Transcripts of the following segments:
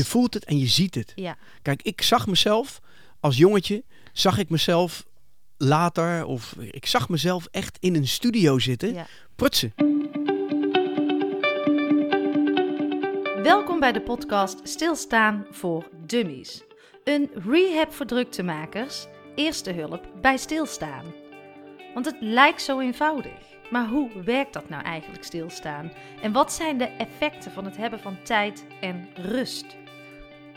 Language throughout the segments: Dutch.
Je voelt het en je ziet het. Ja. Kijk, ik zag mezelf als jongetje, zag ik mezelf later, of ik zag mezelf echt in een studio zitten, Ja. prutsen. Welkom bij de podcast Stilstaan voor Dummies. Een rehab voor druktemakers, eerste hulp bij stilstaan. Want het lijkt zo eenvoudig. Maar hoe werkt dat nou eigenlijk stilstaan? En wat zijn de effecten van het hebben van tijd en rust?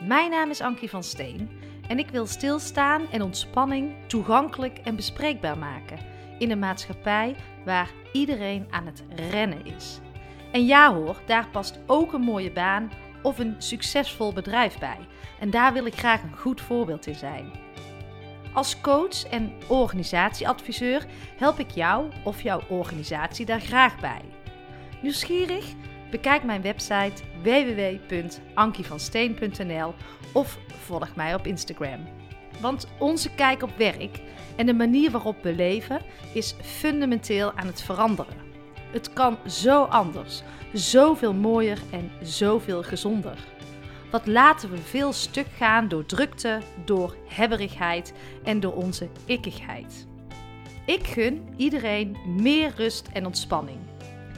Mijn naam is Ankie van Steen en ik wil stilstaan en ontspanning toegankelijk en bespreekbaar maken in een maatschappij waar iedereen aan het rennen is. En ja hoor, daar past ook een mooie baan of een succesvol bedrijf bij. En daar wil ik graag een goed voorbeeld in zijn. Als coach en organisatieadviseur help ik jou of jouw organisatie daar graag bij. Nieuwsgierig? Bekijk mijn website www.ankievansteen.nl of volg mij op Instagram. Want onze kijk op werk en de manier waarop we leven is fundamenteel aan het veranderen. Het kan zo anders, zoveel mooier en zoveel gezonder. Wat laten we veel stuk gaan door drukte, door hebberigheid en door onze ikkigheid. Ik gun iedereen meer rust en ontspanning.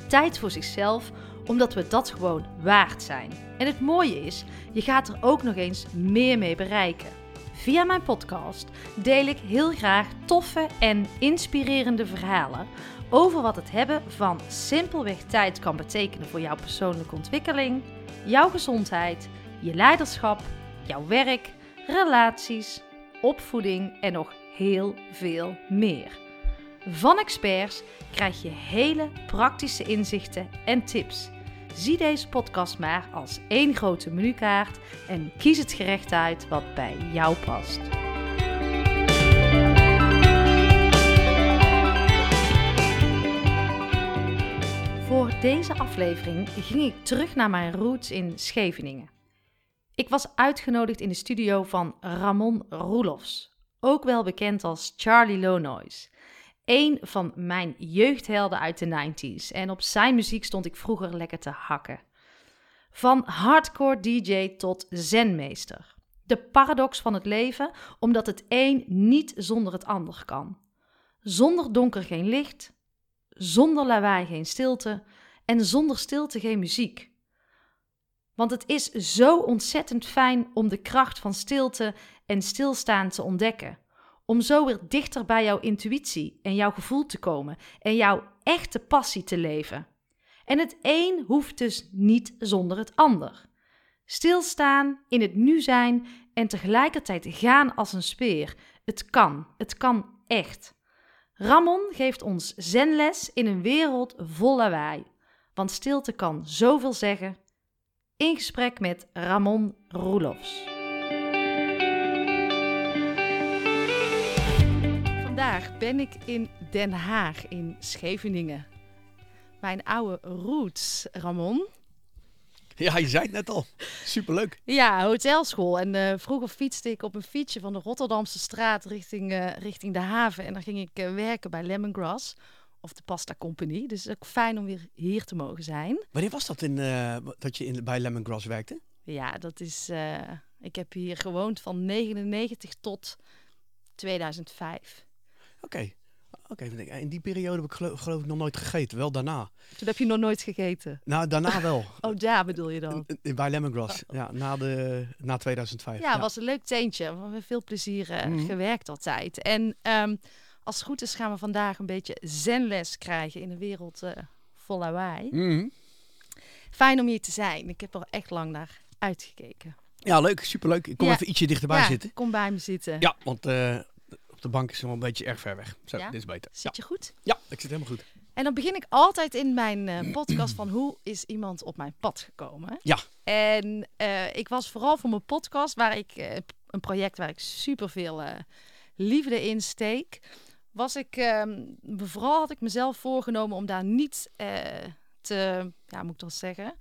Tijd voor zichzelf, omdat we dat gewoon waard zijn. En het mooie is, je gaat er ook nog eens meer mee bereiken. Via mijn podcast deel ik heel graag toffe en inspirerende verhalen over wat het hebben van simpelweg tijd kan betekenen voor jouw persoonlijke ontwikkeling, jouw gezondheid, je leiderschap, jouw werk, relaties, opvoeding en nog heel veel meer. Van experts krijg je hele praktische inzichten en tips. Zie deze podcast maar als één grote menukaart en kies het gerecht uit wat bij jou past. Voor deze aflevering ging ik terug naar mijn roots in Scheveningen. Ik was uitgenodigd in de studio van Ramon Roelofs, ook wel bekend als Charlie Low Een van mijn jeugdhelden uit de 90s en op zijn muziek stond ik vroeger lekker te hakken. Van hardcore DJ tot zenmeester. De paradox van het leven, omdat het een niet zonder het ander kan. Zonder donker geen licht, zonder lawaai geen stilte en zonder stilte geen muziek. Want het is zo ontzettend fijn om de kracht van stilte en stilstaan te ontdekken. Om zo weer dichter bij jouw intuïtie en jouw gevoel te komen en jouw echte passie te leven. En het een hoeft dus niet zonder het ander. Stilstaan, in het nu zijn en tegelijkertijd gaan als een speer. Het kan, het kan echt. Ramon geeft ons zenles in een wereld vol lawaai. Want stilte kan zoveel zeggen. In gesprek met Ramon Roelofs. Vandaag ben ik in Den Haag in Scheveningen. Mijn oude roots, Ramon. Ja, je zei het net al. Superleuk. Ja, hotelschool. En eh, vroeger fietste ik op een fietsje van de Rotterdamse straat richting, eh, richting de haven. En dan ging ik eh, werken bij Lemongrass of de Pasta Company. Dus het is ook fijn om weer hier te mogen zijn. Wanneer was dat in, dat je in, bij Lemongrass werkte? Ja, dat is. ik heb hier gewoond van 99 tot 2005. Oké. Oké, in die periode heb ik geloof, geloof ik nog nooit gegeten. Wel daarna. Toen heb je nog nooit gegeten. Nou, daarna wel. Oh, daar bedoel je dan? Bij Lemongrass. Ja, na, de, na 2005. Ja, was een leuk teentje. We hebben veel plezier eh, Mhm. gewerkt altijd. En ehm, als het goed is gaan we vandaag een beetje zenles krijgen in een wereld eh, vol lawaai. Mhm. Fijn om hier te zijn. Ik heb er echt lang naar uitgekeken. Ja, leuk. Superleuk. Ik kom Ja. even ietsje dichterbij ja, zitten. kom bij me zitten. Ja, want eh, de bank is wel een beetje erg ver weg. Zo, Ja? dit is beter. Zit je goed? ja, ik zit helemaal goed. En dan begin ik altijd in mijn eh, podcast van hoe is iemand op mijn pad gekomen. Ja. En eh, ik was vooral voor mijn podcast, waar ik eh, een project waar ik superveel liefde in steek, was ik ehm, vooral had ik mezelf voorgenomen om daar niet te, ja, moet ik dat zeggen,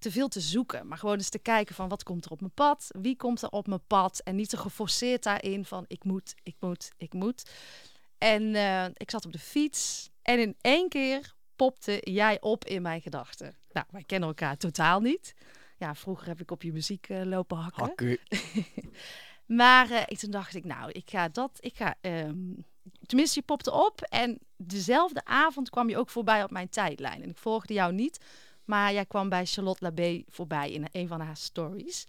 te veel te zoeken, maar gewoon eens te kijken van wat komt er op mijn pad, wie komt er op mijn pad en niet te geforceerd daarin van ik moet, ik moet, ik moet. En eh, ik zat op de fiets en in één keer popte jij op in mijn gedachten. Nou, wij kennen elkaar totaal niet. Ja, vroeger heb ik op je muziek eh, lopen hakken. Hakken. Maar eh, ik, toen dacht ik, nou, ik ga dat, ik ga, ehm, tenminste, je popte op en dezelfde avond kwam je ook voorbij op mijn tijdlijn. En ik volgde jou niet, maar jij kwam bij Charlotte Labé voorbij in een van haar stories.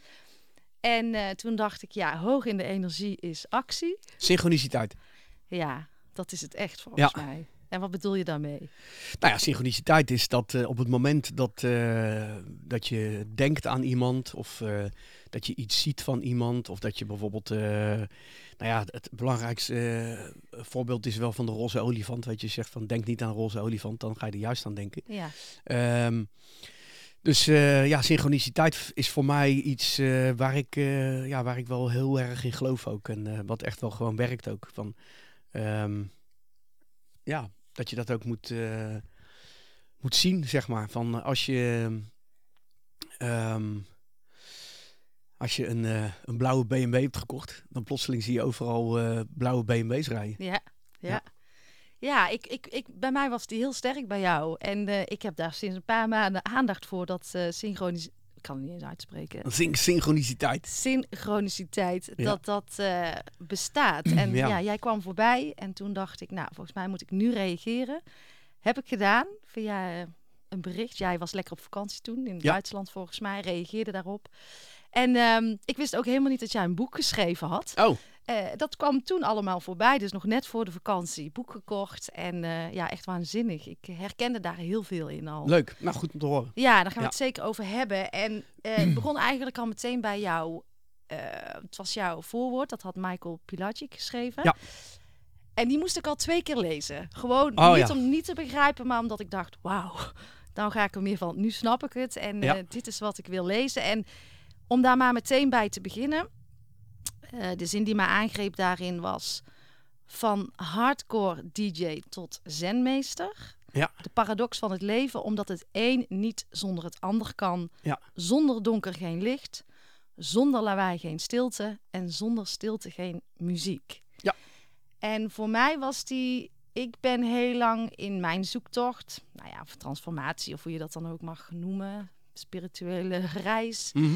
En eh, toen dacht ik, ja, hoog in de energie is actie. Synchroniciteit. Ja, dat is het echt volgens Ja. mij. En wat bedoel je daarmee? Nou ja, synchroniciteit is dat eh, op het moment dat, eh, dat je denkt aan iemand of eh, dat je iets ziet van iemand of dat je bijvoorbeeld, nou ja, het belangrijkste voorbeeld is wel van de roze olifant. Weet je, zegt van denk niet aan roze olifant, dan ga je er juist aan denken. Ja, Ehm, dus ja, synchroniciteit is voor mij iets waar, ik, ja, waar ik wel heel erg in geloof ook. En wat echt wel gewoon werkt ook. Van, ehm, ja, dat je dat ook moet, eh, moet zien, zeg maar. Van eh, als je, ehm, als je een, eh, een blauwe BMW hebt gekocht, dan plotseling zie je overal blauwe BMW's rijden. ja, ja. Ja. Ja, ik, ik, ik, bij mij was die heel sterk bij jou. En ik heb daar sinds een paar maanden aandacht voor dat synchronisch... Ik kan het niet eens uitspreken. Syn- synchroniciteit. synchroniciteit, Ja. dat dat eh, bestaat. En Ja. ja. jij kwam voorbij en toen dacht ik, nou, volgens mij moet ik nu reageren. Heb ik gedaan via eh, een bericht. Jij was lekker op vakantie toen in Ja. buitenland volgens mij, reageerde daarop. En ehm, ik wist ook helemaal niet dat jij een boek geschreven had. Oh, Eh, dat kwam toen allemaal voorbij, dus nog net voor de vakantie. Boek gekocht en eh, ja, echt waanzinnig. Ik herkende daar heel veel in al. leuk. Nou, goed om te horen. Ja, daar gaan we Ja. het zeker over hebben. En eh, ik begon eigenlijk al meteen bij jou. eh, het was jouw voorwoord, dat had Michael Pilacic geschreven. Ja. En die moest ik al twee keer lezen. Gewoon Oh, niet ja. om niet te begrijpen, maar omdat ik dacht, wauw, dan ga ik er meer van. Nu snap ik het en Ja. eh, dit is wat ik wil lezen. En om daar maar meteen bij te beginnen. Eh, de zin die mij aangreep daarin was van hardcore DJ tot zenmeester. Ja. De paradox van het leven, omdat het een niet zonder het ander kan. Ja. Zonder donker geen licht, zonder lawaai geen stilte en zonder stilte geen muziek. Ja. En voor mij was die, ik ben heel lang in mijn zoektocht, nou ja, of transformatie of hoe je dat dan ook mag noemen, spirituele reis, Mhm.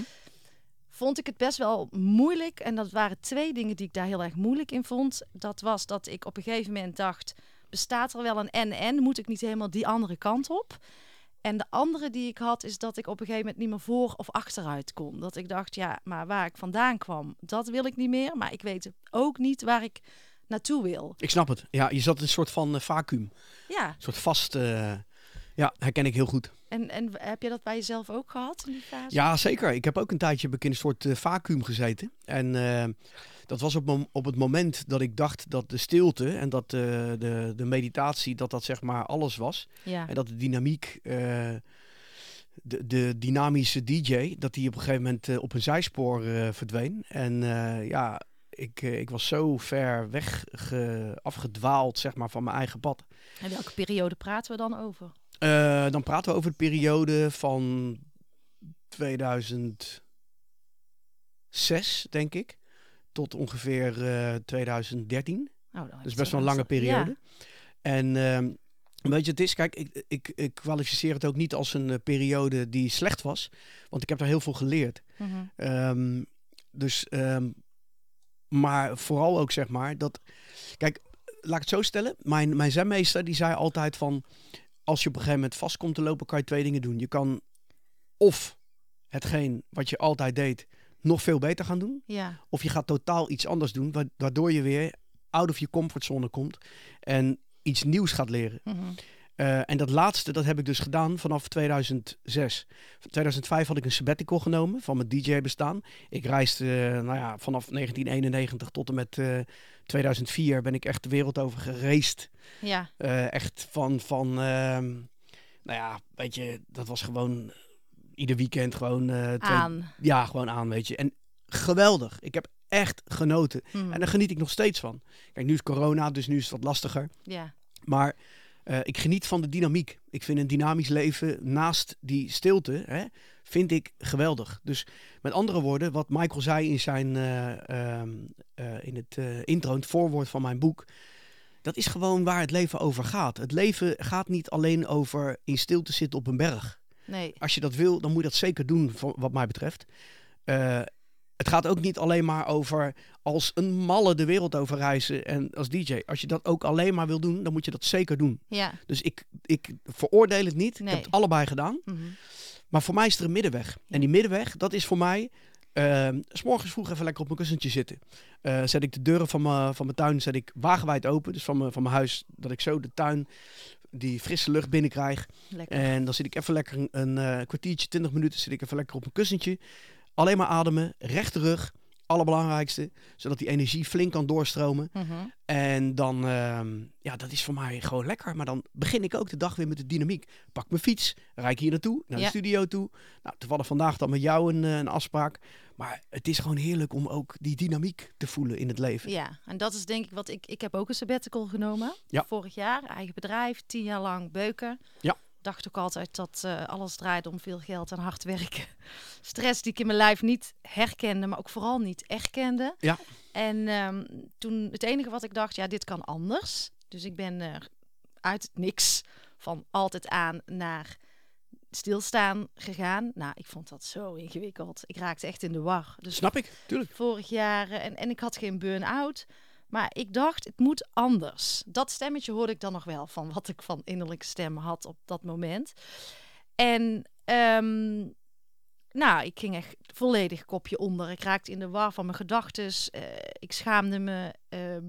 Vond ik het best wel moeilijk. En dat waren twee dingen die ik daar heel erg moeilijk in vond. Dat was dat ik op een gegeven moment dacht, bestaat er wel een en-en? Moet ik niet helemaal die andere kant op? En de andere die ik had, is dat ik op een gegeven moment niet meer voor of achteruit kon. Dat ik dacht, ja, maar waar ik vandaan kwam, dat wil ik niet meer. Maar ik weet ook niet waar ik naartoe wil. Ik snap het. Ja, je zat in een soort van eh, vacuüm. Ja, Een soort vast... eh, ja, herken ik heel goed. En, en heb je dat bij jezelf ook gehad in die fase? Ja, zeker. Ik heb ook een tijdje heb ik in een soort eh, vacuüm gezeten. En eh, dat was op, op het moment dat ik dacht dat de stilte en dat eh, de, de meditatie, dat dat zeg maar alles was. Ja, En dat de dynamiek, de, de dynamische DJ, dat die op een gegeven moment op een zijspoor verdween. En ja, ik, ik was zo ver weg ge- afgedwaald zeg maar, van mijn eigen pad. En welke periode praten we dan over? Eh, dan praten we over de periode van 2006, denk ik, tot ongeveer eh, 2013. Oh, dan Dat is best wel een lange periode. En ehm, weet je, het is, kijk, ik, ik, ik kwalificeer het ook niet als een eh, periode die slecht was, want ik heb daar heel veel geleerd. Mhm. Ehm, dus, ehm, maar vooral ook zeg maar dat, kijk, laat ik het zo stellen. Mijn, mijn zenmeester die zei altijd van, als je op een gegeven moment vast komt te lopen, kan je twee dingen doen. Je kan of hetgeen wat je altijd deed nog veel beter gaan doen, ja. of je gaat totaal iets anders doen, wa- waardoor je weer out of je comfortzone komt en iets nieuws gaat leren. Mhm. Eh, en dat laatste, dat heb ik dus gedaan vanaf 2006. Van 2005 had ik een sabbatical genomen van mijn DJ-bestaan. Ik reisde, eh, nou ja, vanaf 1991 tot en met eh, 2004 ben ik echt de wereld over gereisd. ja. Eh, echt van, van ehm, nou ja, weet je, dat was gewoon ieder weekend gewoon... eh, twee- Aan. Ja, gewoon aan, weet je. En geweldig. Ik heb echt genoten. Mhm. En daar geniet ik nog steeds van. Kijk, nu is corona, dus nu is het wat lastiger. Ja. Maar eh, ik geniet van de dynamiek. Ik vind een dynamisch leven naast die stilte, hè, vind ik geweldig. Dus met andere woorden, wat Michael zei in zijn eh, ehm, eh, in het intro, in het voorwoord van mijn boek. Dat is gewoon waar het leven over gaat. Het leven gaat niet alleen over in stilte zitten op een berg. Nee. Als je dat wil, dan moet je dat zeker doen, wat mij betreft. Eh, het gaat ook niet alleen maar over als een malle de wereld over reizen en als DJ. Als je dat ook alleen maar wil doen, dan moet je dat zeker doen. Ja. Dus ik, ik veroordeel het niet. Ik heb het allebei gedaan. Mhm. Maar voor mij is er een middenweg. En die middenweg, dat is voor mij... ehm, s morgens vroeg even lekker op mijn kussentje zitten. Eh, zet ik de deuren van mijn, van mijn tuin zet ik wagenwijd open. Dus van mijn, van mijn huis, dat ik zo de tuin, die frisse lucht binnenkrijg. Lekker. En dan zit ik even lekker een, een eh, kwartiertje, 20 minuten, zit ik even lekker op mijn kussentje. Alleen maar ademen, rechte rug, allerbelangrijkste. Zodat die energie flink kan doorstromen. Mhm. En dan, ehm, ja, dat is voor mij gewoon lekker. Maar dan begin ik ook de dag weer met de dynamiek. Pak mijn fiets, rijd ik hier naartoe, naar de studio toe. Nou, toevallig vandaag dan met jou een, eh, een afspraak. Maar het is gewoon heerlijk om ook die dynamiek te voelen in het leven. Ja, en dat is denk ik wat ik... Ik heb ook een sabbatical genomen. Ja. Vorig jaar, eigen bedrijf, tien jaar lang beuken. Ja. Dacht ook altijd dat eh, alles draait om veel geld en hard werken. Stress die ik in mijn lijf niet herkende, maar ook vooral niet erkende. Ja. En ehm, toen het enige wat ik dacht, ja, dit kan anders. Dus ik ben er uit het niks van altijd aan naar stilstaan gegaan. Nou, ik vond dat zo ingewikkeld. Ik raakte echt in de war. Dus Snap ik, tuurlijk. vorig jaar eh, en, en ik had geen burn-out. Maar ik dacht, het moet anders. Dat stemmetje hoorde ik dan nog wel van wat ik van innerlijke stem had op dat moment. En ehm, nou, ik ging echt volledig kopje onder. Ik raakte in de war van mijn gedachten. ik schaamde me ehm,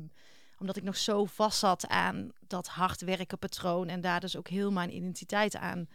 omdat ik nog zo vast zat aan dat hard werken patroon. En daar dus ook heel mijn identiteit aan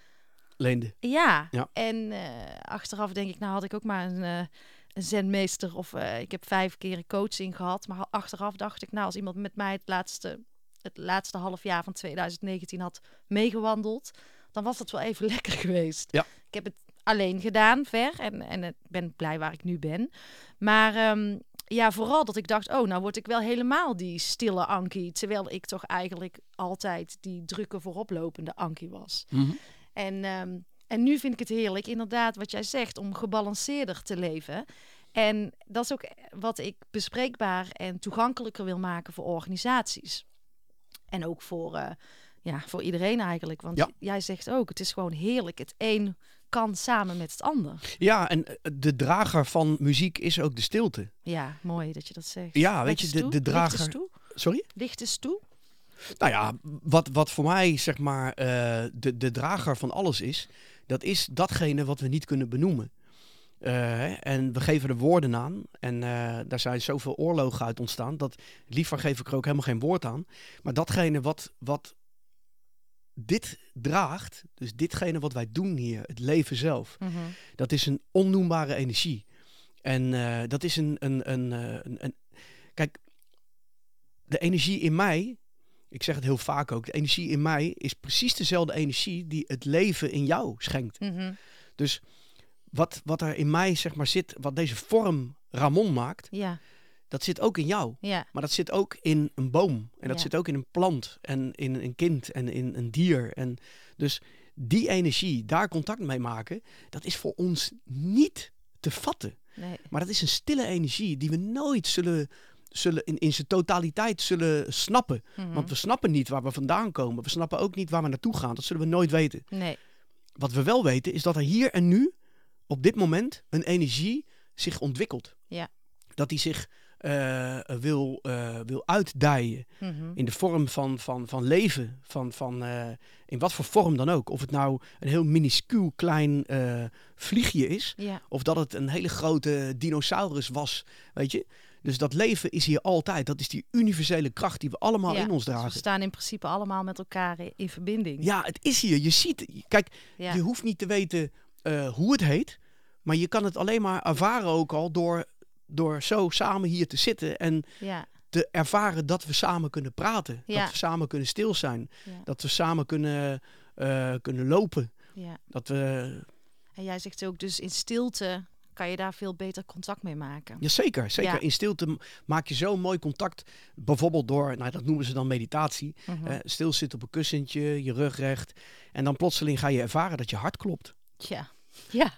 Leende. ja, Ja. en eh, achteraf denk ik, nou had ik ook maar een, eh, een zenmeester of eh, ik heb vijf keer een coaching gehad. Maar achteraf dacht ik, nou als iemand met mij het laatste, het laatste half jaar van 2019 had meegewandeld, dan was het wel even lekker geweest. Ja. Ik heb het alleen gedaan, ver, en, en ik ben blij waar ik nu ben. Maar ehm, ja, vooral dat ik dacht, oh, nou word ik wel helemaal die stille Ankie. Terwijl ik toch eigenlijk altijd die drukke vooroplopende Ankie was. Mhm. En, ehm, en nu vind ik het heerlijk, inderdaad, wat jij zegt, om gebalanceerder te leven. En dat is ook wat ik bespreekbaar en toegankelijker wil maken voor organisaties. En ook voor, eh, ja, voor iedereen eigenlijk. Want Ja. jij zegt ook, het is gewoon heerlijk. Het een kan samen met het ander. Ja, en eh, de drager van muziek is ook de stilte. Ja, mooi dat je dat zegt. Ja, weet Licht je, de- de drager- toe. Sorry? Licht eens toe. Nou ja, wat, wat voor mij zeg maar eh, de, de drager van alles is, dat is datgene wat we niet kunnen benoemen. Eh, en we geven er woorden aan. En eh, daar zijn zoveel oorlogen uit ontstaan. Dat liever geef ik er ook helemaal geen woord aan. Maar datgene wat, wat dit draagt, dus ditgene wat wij doen hier, het leven zelf, Mhm. dat is een onnoembare energie. En eh, dat is een, een, een, een, een. Kijk, de energie in mij, ik zeg het heel vaak ook, de energie in mij is precies dezelfde energie die het leven in jou schenkt. Mhm. Dus wat, wat er in mij zeg maar zit, wat deze vorm Ramon maakt, Ja, dat zit ook in jou. ja, Maar dat zit ook in een boom. En dat Ja. zit ook in een plant. En in een kind. En in een dier. En dus die energie, daar contact mee maken, dat is voor ons niet te vatten. nee. Maar dat is een stille energie die we nooit zullen, zullen in, in zijn totaliteit zullen snappen. Mhm. Want we snappen niet waar we vandaan komen. We snappen ook niet waar we naartoe gaan. Dat zullen we nooit weten. Nee, Wat we wel weten is dat er hier en nu, op dit moment, een energie zich ontwikkelt. Ja. Dat die zich eh, wil, eh, wil uitdijen Mhm. in de vorm van, van, van leven. Van, van, eh, in wat voor vorm dan ook. Of het nou een heel minuscuul klein vliegje is. ja, Of dat het een hele grote dinosaurus was. Weet je? Dus dat leven is hier altijd. Dat is die universele kracht die we allemaal Ja, in ons dus we dragen. staan in principe allemaal met elkaar in verbinding. Ja, het is hier. Je ziet. Kijk, Ja. je hoeft niet te weten eh, hoe het heet. Maar je kan het alleen maar ervaren ook al door, door zo samen hier te zitten. En ja, te ervaren dat we samen kunnen praten. Dat we samen kunnen stil zijn. Dat we samen kunnen, eh, kunnen lopen. ja. Dat we... En jij zegt ook, dus in stilte kan je daar veel beter contact mee maken. Ja, zeker. zeker. Ja. In stilte maak je zo mooi contact. Bijvoorbeeld door, nou, dat noemen ze dan meditatie. Mhm. Eh, stilzitten op een kussentje, je rug recht. En dan plotseling ga je ervaren dat je hart klopt. Ja, ja,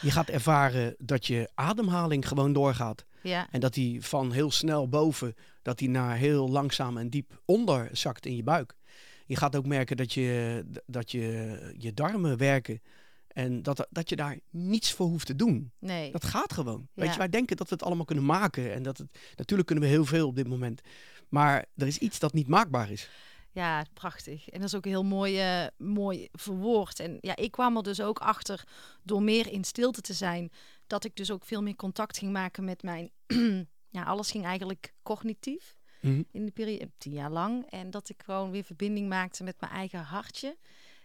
Je gaat ervaren dat je ademhaling gewoon doorgaat. ja, En dat die van heel snel boven, dat die naar heel langzaam en diep onder zakt in je buik. Je gaat ook merken dat je, dat je, je darmen werken. En dat, dat je daar niets voor hoeft te doen. Nee. Dat gaat gewoon. Weet je, wij denken dat we het allemaal kunnen maken. En dat het, natuurlijk kunnen we heel veel op dit moment. Maar er is iets dat niet maakbaar is. Ja, prachtig. En dat is ook heel mooi, eh, mooi verwoord. En ja, ik kwam er dus ook achter door meer in stilte te zijn, dat ik dus ook veel meer contact ging maken met mijn. ja, alles ging eigenlijk cognitief Mhm. in die periode, tien jaar lang. En dat ik gewoon weer verbinding maakte met mijn eigen hartje.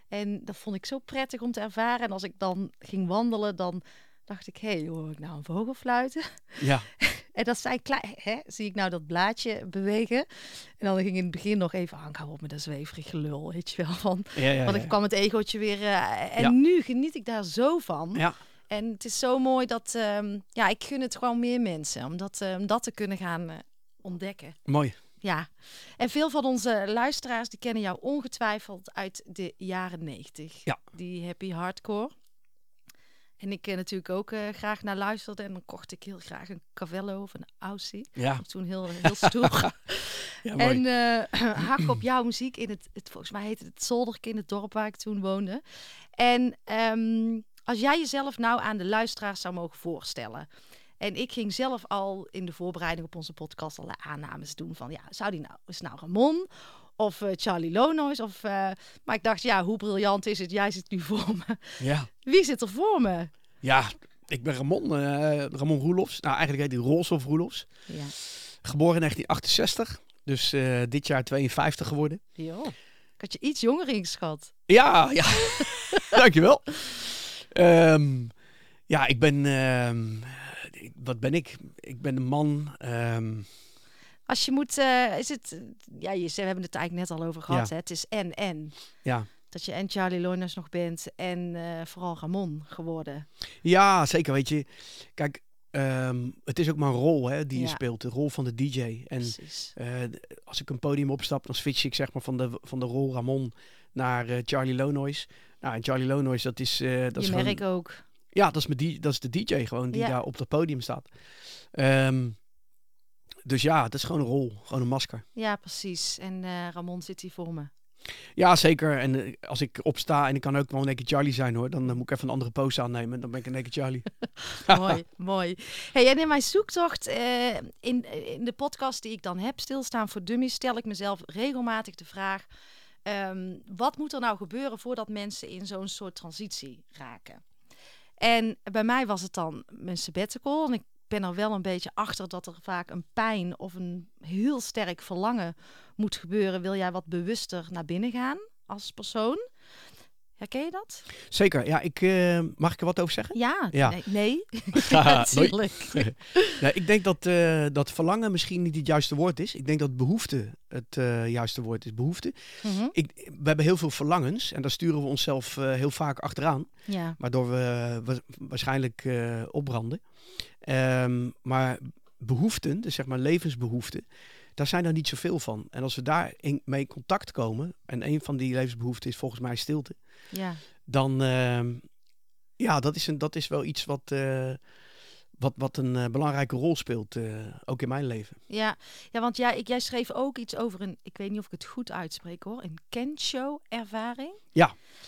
En dat vond ik zo prettig om te ervaren. En als ik dan ging wandelen, dan dacht ik, hé, hey, hoor ik nou een vogel fluiten? Ja, En dat zijn klein, hè, zie ik nou dat blaadje bewegen. En dan ging in het begin nog even, ah, hou op met dat zweverig gelul, weet je wel. Van, ja, ja. want ja. ik kwam het egootje weer. eh, en nu geniet ik daar zo van. Ja, En het is zo mooi dat, ehm, ja, ik gun het gewoon meer mensen. Om dat, om dat te kunnen gaan eh, ontdekken. mooi. Ja, en veel van onze luisteraars die kennen jou ongetwijfeld uit de jaren 90. Ja. Die happy hardcore. En ik eh, natuurlijk ook eh, graag naar luisterde. En dan kocht ik heel graag een Cavello of een Aussie. Ja, Toen heel, heel stoer. ja en eh hak op jouw muziek in het, het, volgens mij heette het Zolderke in het dorp waar ik toen woonde. En ehm, als jij jezelf nou aan de luisteraars zou mogen voorstellen. En ik ging zelf al in de voorbereiding op onze podcast alle aannames doen van ja, zou die nou, is nou Ramon of eh, Charlie Lonois? Of, eh, maar ik dacht, ja, hoe briljant is het? Jij zit nu voor me. ja. Wie zit er voor me? ja, ik ben Ramon, eh, Ramon Roelofs. Nou, eigenlijk heet hij Rolsof Roelofs. Ja, Geboren in 1968. Dus dit jaar 52 geworden. joh. Ik had je iets jonger ingeschat. Ja, ja. Dankjewel. Ehm ja, ik ben... ehm, ik- wat ben ik? Ik ben een man... ehm, Als je moet, eh, is het, ja, je, we hebben het eigenlijk net al over gehad. Ja. Hè? Het is en en. ja. Dat je en Charlie Lones nog bent en eh, vooral Ramon geworden. ja, zeker. Weet je, kijk, ehm, het is ook maar een rol hè, die je speelt. De rol van de DJ. En eh, als ik een podium opstap, dan switch ik zeg maar van de, van de rol Ramon naar Charlie Lonois. Nou, en Charlie Lonois, dat is... dat je is gewoon- merk ook. Ja, dat is, mijn die, dat is de DJ gewoon die Ja. daar op het podium staat. Ehm, dus ja, het is gewoon een rol, gewoon een masker. Ja, precies. En eh, Ramon zit hier voor me. Ja, zeker. En eh, als ik opsta en ik kan ook wel keer Charlie zijn hoor, dan moet ik even een andere pose aannemen. en Dan ben ik één keer Charlie. mooi, mooi. Hey, en in mijn zoektocht, eh, in, in de podcast die ik dan heb, Stilstaan voor Dummies, stel ik mezelf regelmatig de vraag... ehm, wat moet er nou gebeuren voordat mensen in zo'n soort transitie raken? En bij mij was het dan mijn sabbatical. En ik ben er wel een beetje achter dat er vaak een pijn of een heel sterk verlangen moet gebeuren. Wil jij wat bewuster naar binnen gaan als persoon? Herken je dat? Zeker. Ja, ik, eh, mag ik er wat over zeggen? Ja. Ja. Nee. nee. Natuurlijk. Ja, ik denk dat, eh, dat verlangen misschien niet het juiste woord is. Ik denk dat behoefte het eh, juiste woord is. Behoefte. Mhm. Ik, we hebben heel veel verlangens en daar sturen we onszelf heel vaak achteraan. Ja. waardoor we wa- waarschijnlijk opbranden. Ehm, maar behoeften, dus zeg maar levensbehoeften, daar zijn er niet zoveel van. En als we daar in, mee in contact komen, en een van die levensbehoeften is volgens mij stilte, Ja. dan ehm, ja, dat is, een, dat is wel iets wat, eh, wat, wat een eh, belangrijke rol speelt, eh, ook in mijn leven. Ja, ja want jij, ik, jij schreef ook iets over een, ik weet niet of ik het goed uitspreek hoor, een Kenshow-ervaring.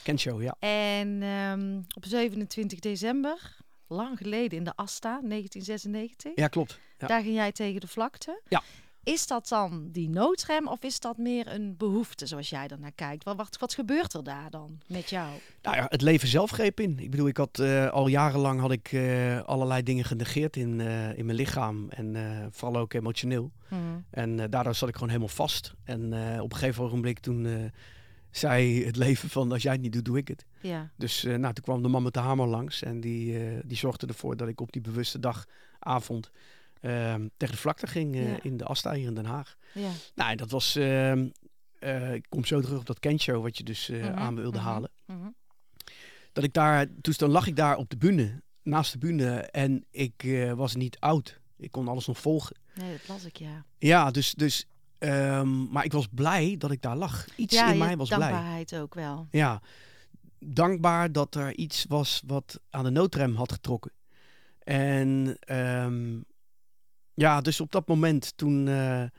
Kenshow, ja. En ehm, op 27 december, lang geleden in de Asta, 1996, Ja, klopt. Ja. daar ging jij tegen de vlakte. Ja. Is dat dan die noodrem of is dat meer een behoefte zoals jij ernaar kijkt? Wat, wat, wat gebeurt er daar dan met jou? Nou ja, het leven zelf greep in. Ik bedoel, ik had eh, al jarenlang had ik eh, allerlei dingen genegeerd in, eh, in mijn lichaam en vooral ook emotioneel. Mhm. En daardoor zat ik gewoon helemaal vast. En op een gegeven ogenblik toen zei het leven van als jij het niet doet, doe ik het. Ja, Dus nou, toen kwam de man met de hamer langs en die, die zorgde ervoor dat ik op die bewuste dagavond ehm, tegen de vlakte ging eh, Ja. in de Asta hier in Den Haag. ja. Nou, en dat was, ehm, eh, ik kom zo terug op dat Kenshow wat je dus eh, Mhm, aan wilde mhm. halen. Mhm. Dat ik daar, toen dan lag ik daar op de bühne, naast de bühne en ik was niet oud. Ik kon alles nog volgen. Nee, dat las ik, ja. Ja, dus, dus ehm, maar ik was blij dat ik daar lag. Iets ja, in mij was blij. dankbaarheid ook wel. Ja, dankbaar dat er iets was wat aan de noodrem had getrokken. En ehm, ja, dus op dat moment toen eh ging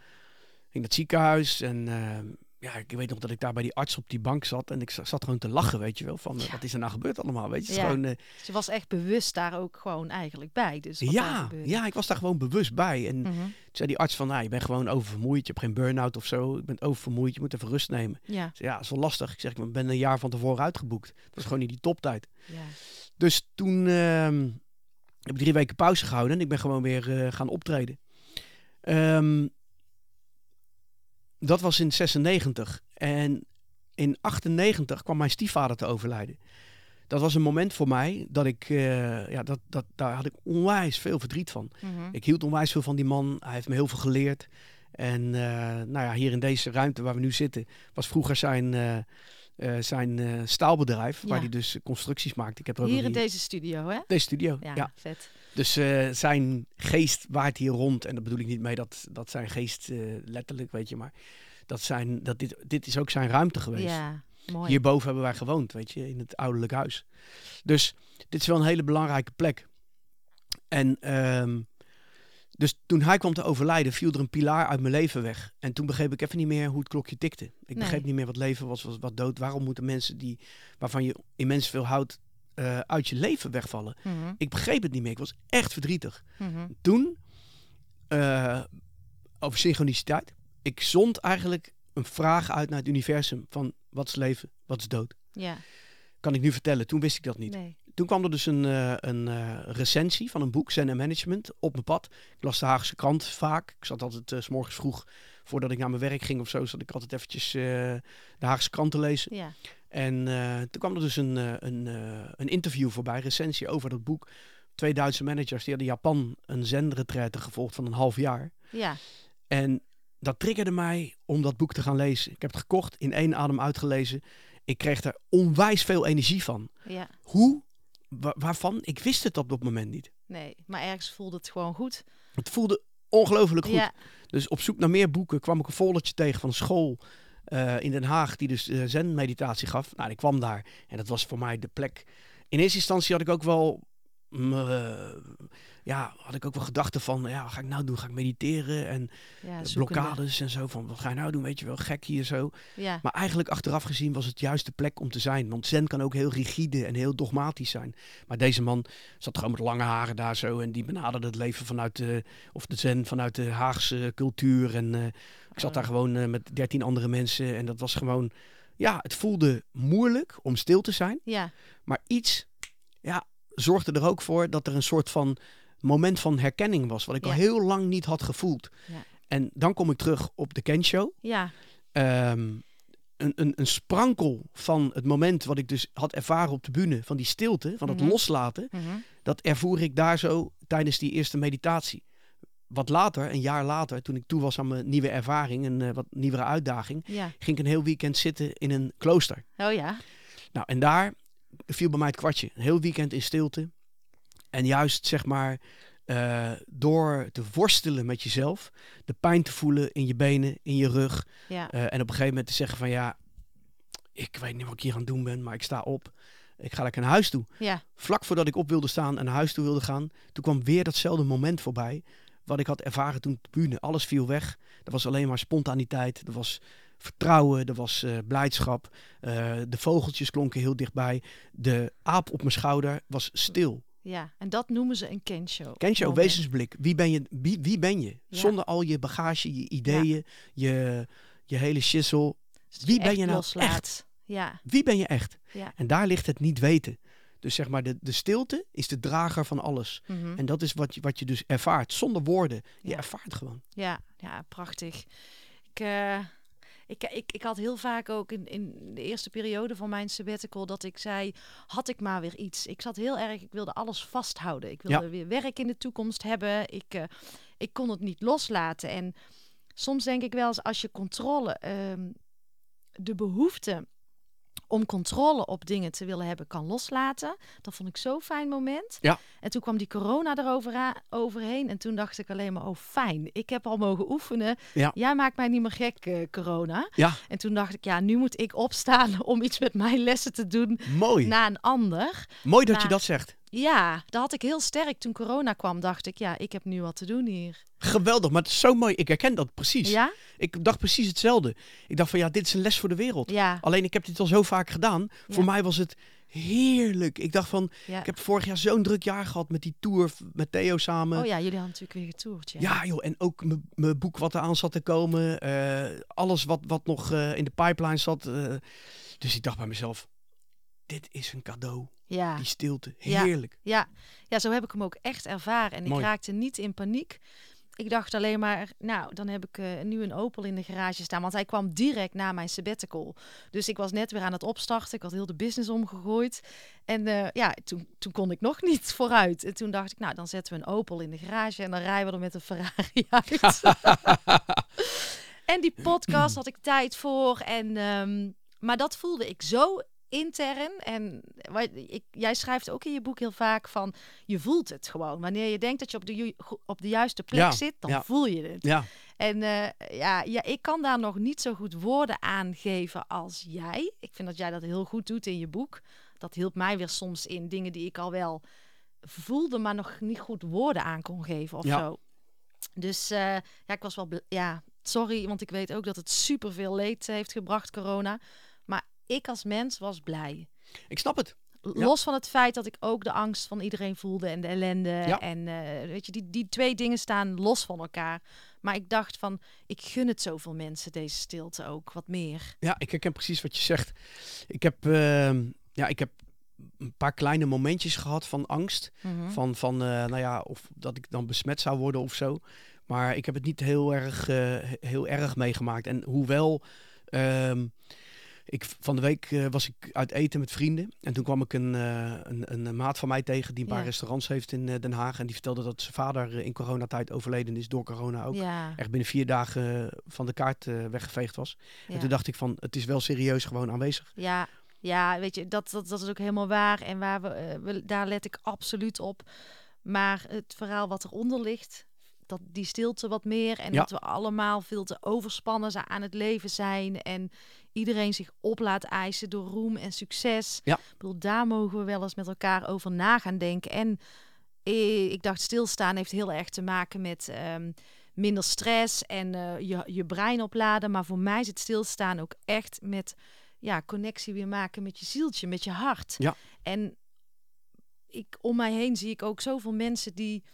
ik naar het ziekenhuis en ehm, ja, ik weet nog dat ik daar bij die arts op die bank zat en ik za- zat gewoon te lachen, weet je wel. Van, eh, Ja. wat is er nou gebeurd allemaal, weet je. Ja. gewoon, eh, Dus je was echt bewust daar ook gewoon eigenlijk bij. Dus ja, ja, ik was daar gewoon bewust bij. En Mhm. toen zei die arts van, nou, je bent gewoon oververmoeid, je hebt geen burn-out of zo. Je bent oververmoeid, je moet even rust nemen. Ja, zei, ja, dat is wel lastig. Ik zeg, ik ben een jaar van tevoren uitgeboekt. Het was gewoon niet die toptijd. ja. Dus toen ehm, heb ik drie weken pauze gehouden en ik ben gewoon weer eh, gaan optreden. Ehm, dat was in 96. En in 98 kwam mijn stiefvader te overlijden. Dat was een moment voor mij dat ik, eh, ja, dat, dat, daar had ik onwijs veel verdriet van. Mhm. Ik hield onwijs veel van die man. Hij heeft me heel veel geleerd. En eh, nou ja, hier in deze ruimte waar we nu zitten, was vroeger zijn, eh, zijn eh, staalbedrijf. Waar hij dus constructies maakt. Ik heb er ook Hier in deze studio, hè? deze studio. Ja, Ja. vet. Dus eh, zijn geest waart hier rond. En dat bedoel ik niet mee dat, dat zijn geest letterlijk, weet je. Maar dat, zijn, dat dit, dit is ook zijn ruimte geweest. Ja, mooi. Hierboven hebben wij gewoond, weet je, in het ouderlijk huis. Dus dit is wel een hele belangrijke plek. En ehm, dus toen hij kwam te overlijden, viel er een pilaar uit mijn leven weg. En toen begreep ik even niet meer hoe het klokje tikte. Ik Nee. begreep niet meer wat leven was, was wat dood. Waarom moeten mensen die, waarvan je immens veel houdt, eh, uit je leven wegvallen? Mhm, Ik begreep het niet meer. Ik was echt verdrietig. mhm. Toen, eh, over synchroniciteit. Ik zond eigenlijk een vraag uit naar het universum van wat is leven, wat is dood. Ja, Kan ik nu vertellen. Toen wist ik dat niet. nee. Toen kwam er dus een, eh, een eh, recensie van een boek, Zen en Management, op mijn pad. Ik las de Haagse krant vaak. Ik zat altijd eh, s morgens vroeg, voordat ik naar mijn werk ging of zo, zat ik altijd eventjes de Haagse krant te lezen. Ja, En toen kwam er dus een, een, een interview voorbij, recensie over dat boek. Twee Duitse managers, die hadden Japan een zenretraite gevolgd van een half jaar. ja, En dat triggerde mij om dat boek te gaan lezen. Ik heb het gekocht, in één adem uitgelezen. Ik kreeg er onwijs veel energie van. ja. Hoe? Wa- waarvan? Ik wist het op dat moment niet. Nee, maar ergens voelde het gewoon goed. Het voelde ongelooflijk goed. Ja, Dus op zoek naar meer boeken kwam ik een foldertje tegen van een school eh, in Den Haag die dus uh, zen-meditatie gaf. Nou, ik kwam daar en dat was voor mij de plek. In eerste instantie had ik ook wel, eh, ja, had ik ook wel gedachten van, ja, wat ga ik nou doen? Ga ik mediteren en ja eh, blokkades en zo van, wat ga je nou doen? Weet je wel, gek hier zo. Ja, Maar eigenlijk achteraf gezien was het juist de plek om te zijn. Want zen kan ook heel rigide en heel dogmatisch zijn. Maar deze man zat gewoon met lange haren daar zo. En die benaderde het leven vanuit de, of de zen vanuit de Haagse cultuur. En eh, ik zat daar Oh. gewoon eh, met dertien andere mensen. En dat was gewoon, ja, het voelde moeilijk om stil te zijn. ja, Maar iets, ja, zorgde er ook voor dat er een soort van moment van herkenning was. Wat ik al heel lang niet had gevoeld. Ja. En dan kom ik terug op de Ken Show ja, ehm, een, een, een sprankel van het moment wat ik dus had ervaren op de bühne, van die stilte, van het Mhm. loslaten, mhm. dat ervoer ik daar zo tijdens die eerste meditatie. Wat later, een jaar later, toen ik toe was aan mijn nieuwe ervaring, een eh, wat nieuwere uitdaging, ja. ging ik een heel weekend zitten in een klooster. Oh ja, Nou, en daar viel bij mij het kwartje. Een heel weekend in stilte. En juist, zeg maar, eh, door te worstelen met jezelf, de pijn te voelen in je benen, in je rug, ja, eh, en op een gegeven moment te zeggen van ja, ik weet niet wat ik hier aan het doen ben, maar ik sta op. Ik ga lekker naar huis toe. ja, Vlak voordat ik op wilde staan en naar huis toe wilde gaan, toen kwam weer datzelfde moment voorbij. Wat ik had ervaren toen op de bühne. Alles viel weg. Er was alleen maar spontaniteit. Er was vertrouwen. Er was eh, blijdschap. Eh, de vogeltjes klonken heel dichtbij. De aap op mijn schouder was stil. ja. En dat noemen ze een kenshow. Ken je ook Moment. wezensblik? Wie ben je? Wie, wie ben je? Ja. Zonder al je bagage, je ideeën, je, je hele shizzle. Dus Wie ben echt je nou loslaat. Ja, Wie ben je echt? ja. En daar ligt het niet weten. Dus zeg maar, de, de stilte is de drager van alles. mhm. En dat is wat je, wat je dus ervaart, zonder woorden. Je Ja. ervaart gewoon. Ja, ja, prachtig. Ik, eh, ik, ik, ik had heel vaak ook in, in de eerste periode van mijn sabbatical dat ik zei, had ik maar weer iets. Ik zat heel erg, ik wilde alles vasthouden. Ik wilde Ja. weer werk in de toekomst hebben. Ik, eh, ik kon het niet loslaten. En soms denk ik wel eens als je controle, ehm, de behoefte om controle op dingen te willen hebben kan loslaten. Dat vond ik zo'n fijn moment. Ja. En toen kwam die corona erover overheen. En toen dacht ik alleen maar, oh fijn, ik heb al mogen oefenen. Ja. Jij maakt mij niet meer gek, eh, corona. Ja, En toen dacht ik, ja, nu moet ik opstaan om iets met mijn lessen te doen mooi. na een ander. mooi dat je dat zegt. Ja, dat had ik heel sterk. Toen corona kwam, dacht ik, ja, ik heb nu wat te doen hier. Geweldig, maar het is zo mooi. Ik herken dat precies. Ja? Ik dacht precies hetzelfde. Ik dacht van ja, dit is een les voor de wereld. Ja. Alleen ik heb dit al zo vaak gedaan. Voor mij was het heerlijk. Ik dacht van, ja. ik heb vorig jaar zo'n druk jaar gehad met die tour met Theo samen. Oh ja, jullie hadden natuurlijk weer getoerd. Ja. Ja, joh, en ook mijn- mijn boek wat eraan zat te komen. eh, alles wat, wat nog eh, in de pipeline zat. eh. dus ik dacht bij mezelf, dit is een cadeau. Ja. Die stilte, heerlijk. Ja. ja, zo heb ik hem ook echt ervaren. En ik raakte niet in paniek. Ik dacht alleen maar, nou, dan heb ik eh, nu een Opel in de garage staan. Want hij kwam direct na mijn sabbatical. Dus ik was net weer aan het opstarten. Ik had heel de business omgegooid. En eh, ja, toen, toen kon ik nog niet vooruit. En toen dacht ik, nou, dan zetten we een Opel in de garage. En dan rijden we er met een Ferrari uit. en die podcast had ik tijd voor. En, ehm, maar dat voelde ik zo intern. En wat- ik, jij schrijft ook in je boek heel vaak van... je voelt het gewoon. Wanneer je denkt dat je op de, ju- op de juiste plek Ja, zit, dan ja. voel je het. Ja, En eh, ja, ja, ik kan daar nog niet zo goed woorden aan geven als jij. Ik vind dat jij dat heel goed doet in je boek. Dat hielp mij weer soms in dingen die ik al wel voelde, maar nog niet goed woorden aan kon geven of Ja. zo. Dus eh, ja, ik was wel... Ja, sorry, want ik weet ook dat het superveel leed heeft gebracht, corona. Ik als mens was blij. ik snap het. Los van het feit dat ik ook de angst van iedereen voelde en de ellende. Ja. En eh, weet je, die, die twee dingen staan los van elkaar. Maar ik dacht van, ik gun het zoveel mensen, deze stilte ook, wat meer. Ja, ik herken precies wat je zegt. Ik heb, ehm, ja, ik heb een paar kleine momentjes gehad van angst. Mhm. Van, van eh, nou ja, of dat ik dan besmet zou worden of zo. Maar ik heb het niet heel erg, eh, heel erg meegemaakt. En hoewel, ehm, ik, van de week eh, was ik uit eten met vrienden. En toen kwam ik een, eh, een, een maat van mij tegen die een paar Ja. restaurants heeft in eh, Den Haag. En die vertelde dat zijn vader in coronatijd overleden is door corona ook. Ja, Echt binnen vier dagen van de kaart weggeveegd was. ja. En toen dacht ik van, het is wel serieus gewoon aanwezig. ja, ja, weet je, dat, dat, dat is ook helemaal waar. En waar we, we, daar let ik absoluut op. Maar het verhaal wat eronder ligt, dat die stilte wat meer. En Ja. dat we allemaal veel te overspannen zijn aan het leven zijn. En iedereen zich op laat eisen door roem en succes. Ja. Ik bedoel, daar mogen we wel eens met elkaar over na gaan denken. En eh, ik dacht, stilstaan heeft heel erg te maken met ehm, minder stress en eh, je, je brein opladen. Maar voor mij zit stilstaan ook echt met ja, connectie weer maken met je zieltje, met je hart. Ja. En ik, om mij heen zie ik ook zoveel mensen die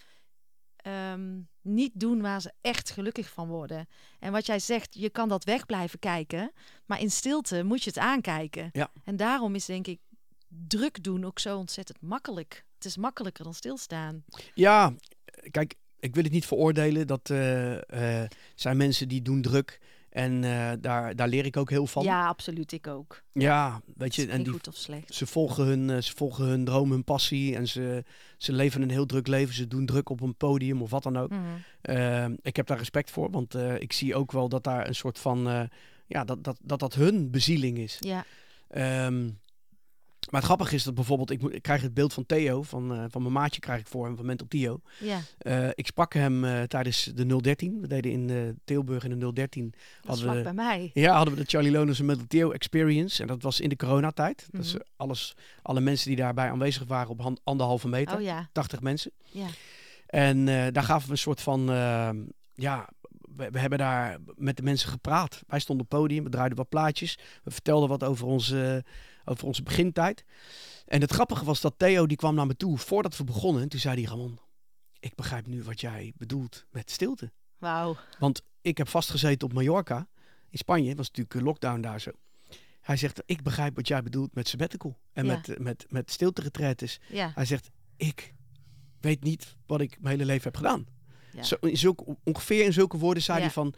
ehm, niet doen waar ze echt gelukkig van worden. En wat jij zegt, je kan dat weg blijven kijken, maar in stilte moet je het aankijken. Ja. En daarom is denk ik druk doen ook zo ontzettend makkelijk. Het is makkelijker dan stilstaan. Ja, kijk, ik wil het niet veroordelen. Dat eh, zijn mensen die doen druk. En eh, daar, daar leer ik ook heel van. Ja, absoluut. Ik ook. Ja, weet je, en die, goed of slecht. ze, volgen hun, eh, ze volgen hun droom, hun passie. En ze, ze leven een heel druk leven. Ze doen druk op een podium of wat dan ook. Mhm. Eh, ik heb daar respect voor, want eh, ik zie ook wel dat daar een soort van, ja, dat dat, dat dat hun bezieling is. Ja, Ehm, maar het grappige is dat bijvoorbeeld, ik, moet, ik krijg het beeld van Theo, van, eh, van mijn maatje krijg ik voor hem, van Mental Theo. ja. Eh, ik sprak hem eh, tijdens de 013. We deden in Tilburg in de 013. Dat Hadden we- bij mij. Ja, hadden we de Charlie Loners Mental Theo Experience. En dat was in de coronatijd. Dat is Mhm. alles, alle mensen die daarbij aanwezig waren op han- anderhalve meter. Oh ja, 80 mensen. ja. En daar gaven we een soort van, eh, ja, we, we hebben daar met de mensen gepraat. Wij stonden op het podium, we draaiden wat plaatjes. We vertelden wat over onze, over onze begintijd. En het grappige was dat Theo, die kwam naar me toe voordat we begonnen. En toen zei hij, Ramon, ik begrijp nu wat jij bedoelt met stilte. Wauw. Want ik heb vastgezeten op Mallorca, in Spanje. was natuurlijk een lockdown daar zo. Hij zegt, ik begrijp wat jij bedoelt met sabbatical. En Ja. met, met, met stilte Ja, Hij zegt, ik weet niet wat ik mijn hele leven heb gedaan. Ja. Zo, in zulke, ongeveer in zulke woorden zei hij van...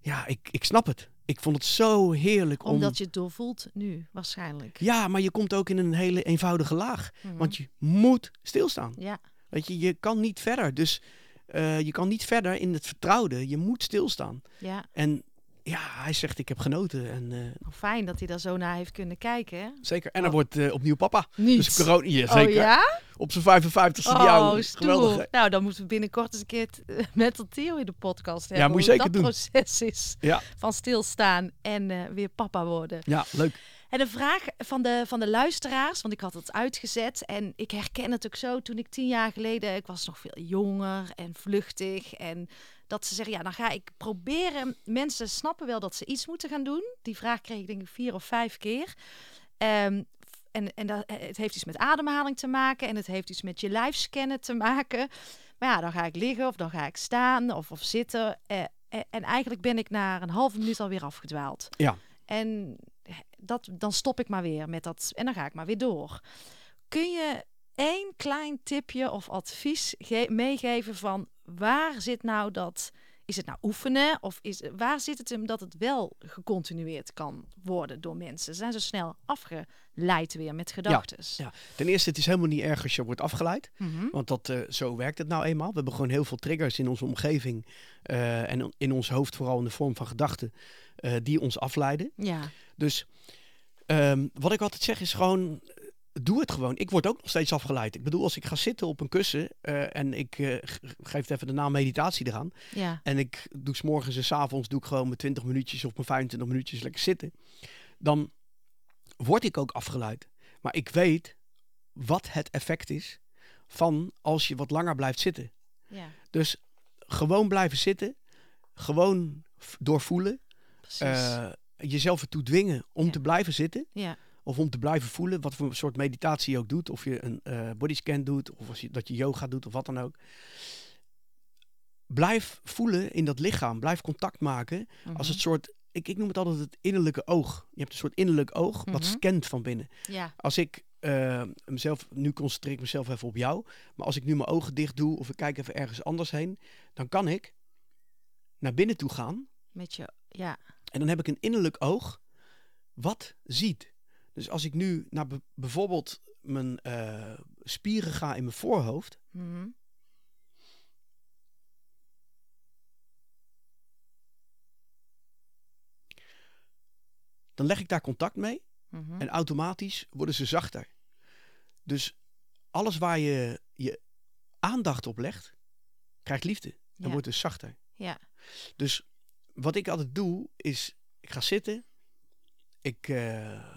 Ja, ik, ik snap het. Ik vond het zo heerlijk om... omdat je het doorvoelt nu, waarschijnlijk. Ja, maar je komt ook in een hele eenvoudige laag. Mhm. Want je moet stilstaan. Ja, Weet je, je kan niet verder. Dus eh, je kan niet verder in het vertrouwde. Je moet stilstaan. ja. En ja, hij zegt, ik heb genoten. En eh, fijn dat hij daar zo naar heeft kunnen kijken. hè? zeker. En hij Oh. wordt eh, opnieuw papa. Niet. Dus corona, ja, zeker. Oh ja? Op zijn 55ste die Oh. Geweldig. hè? Nou, dan moeten we binnenkort eens een keer het, eh, met Theo in de podcast hebben. moet je zeker dat doen. proces is Ja. van stilstaan en weer papa worden. Ja, leuk. En de vraag van de, van de luisteraars, want ik had het uitgezet en ik herken het ook zo toen ik tien jaar geleden, ik was nog veel jonger en vluchtig en dat ze zeggen, ja, dan ga ik proberen. Mensen snappen wel dat ze iets moeten gaan doen. Die vraag kreeg ik denk ik vier of vijf keer. Ehm, en en dat, het heeft iets met ademhaling te maken en het heeft iets met je lijfscannen te maken. Maar ja, dan ga ik liggen of dan ga ik staan of, of zitten. Eh, eh, en eigenlijk ben ik na een halve minuut alweer afgedwaald. Ja. En dat, dan stop ik maar weer met dat en dan ga ik maar weer door. Kun je één klein tipje of advies meegeven van waar zit nou dat? Is het nou oefenen of is, waar zit het hem dat het wel gecontinueerd kan worden door mensen? Ze zijn zo snel afgeleid weer met gedachten. Ja, ten eerste, het is helemaal niet erg als je wordt afgeleid. Mhm. Want dat, uh, zo werkt het nou eenmaal. We hebben gewoon heel veel triggers in onze omgeving uh, en in ons hoofd, vooral in de vorm van gedachten, uh, die ons afleiden. Ja. Dus um, wat ik altijd zeg is gewoon, doe het gewoon. Ik word ook nog steeds afgeleid. Ik bedoel, als ik ga zitten op een kussen uh, en ik uh, geef even de naam meditatie eraan. Ja. En ik doe s morgens en s avonds doe ik gewoon mijn 20 minuutjes of mijn 25 minuutjes lekker zitten. Dan word ik ook afgeleid. Maar ik weet wat het effect is van als je wat langer blijft zitten. Ja. Dus gewoon blijven zitten. Gewoon doorvoelen. Uh, jezelf ertoe dwingen om ja. te blijven zitten. Ja. Of om te blijven voelen, wat voor soort meditatie je ook doet. Of je een uh, bodyscan doet, of als je, dat je yoga doet, of wat dan ook. Blijf voelen in dat lichaam. Blijf contact maken. Mm -hmm. Als het soort, ik, ik noem het altijd het innerlijke oog. Je hebt een soort innerlijk oog, wat mm -hmm. scant van binnen. Ja. Als ik uh, mezelf, nu concentreer ik mezelf even op jou. Maar als ik nu mijn ogen dicht doe, of ik kijk even ergens anders heen. Dan kan ik naar binnen toe gaan. Met je, ja. En dan heb ik een innerlijk oog wat ziet. Dus als ik nu naar bijvoorbeeld mijn uh, spieren ga in mijn voorhoofd. Mm -hmm. Dan leg ik daar contact mee. Mm -hmm. En automatisch worden ze zachter. Dus alles waar je je aandacht op legt, krijgt liefde. En ja. wordt dus zachter. Ja. Dus wat ik altijd doe, is ik ga zitten. Ik uh,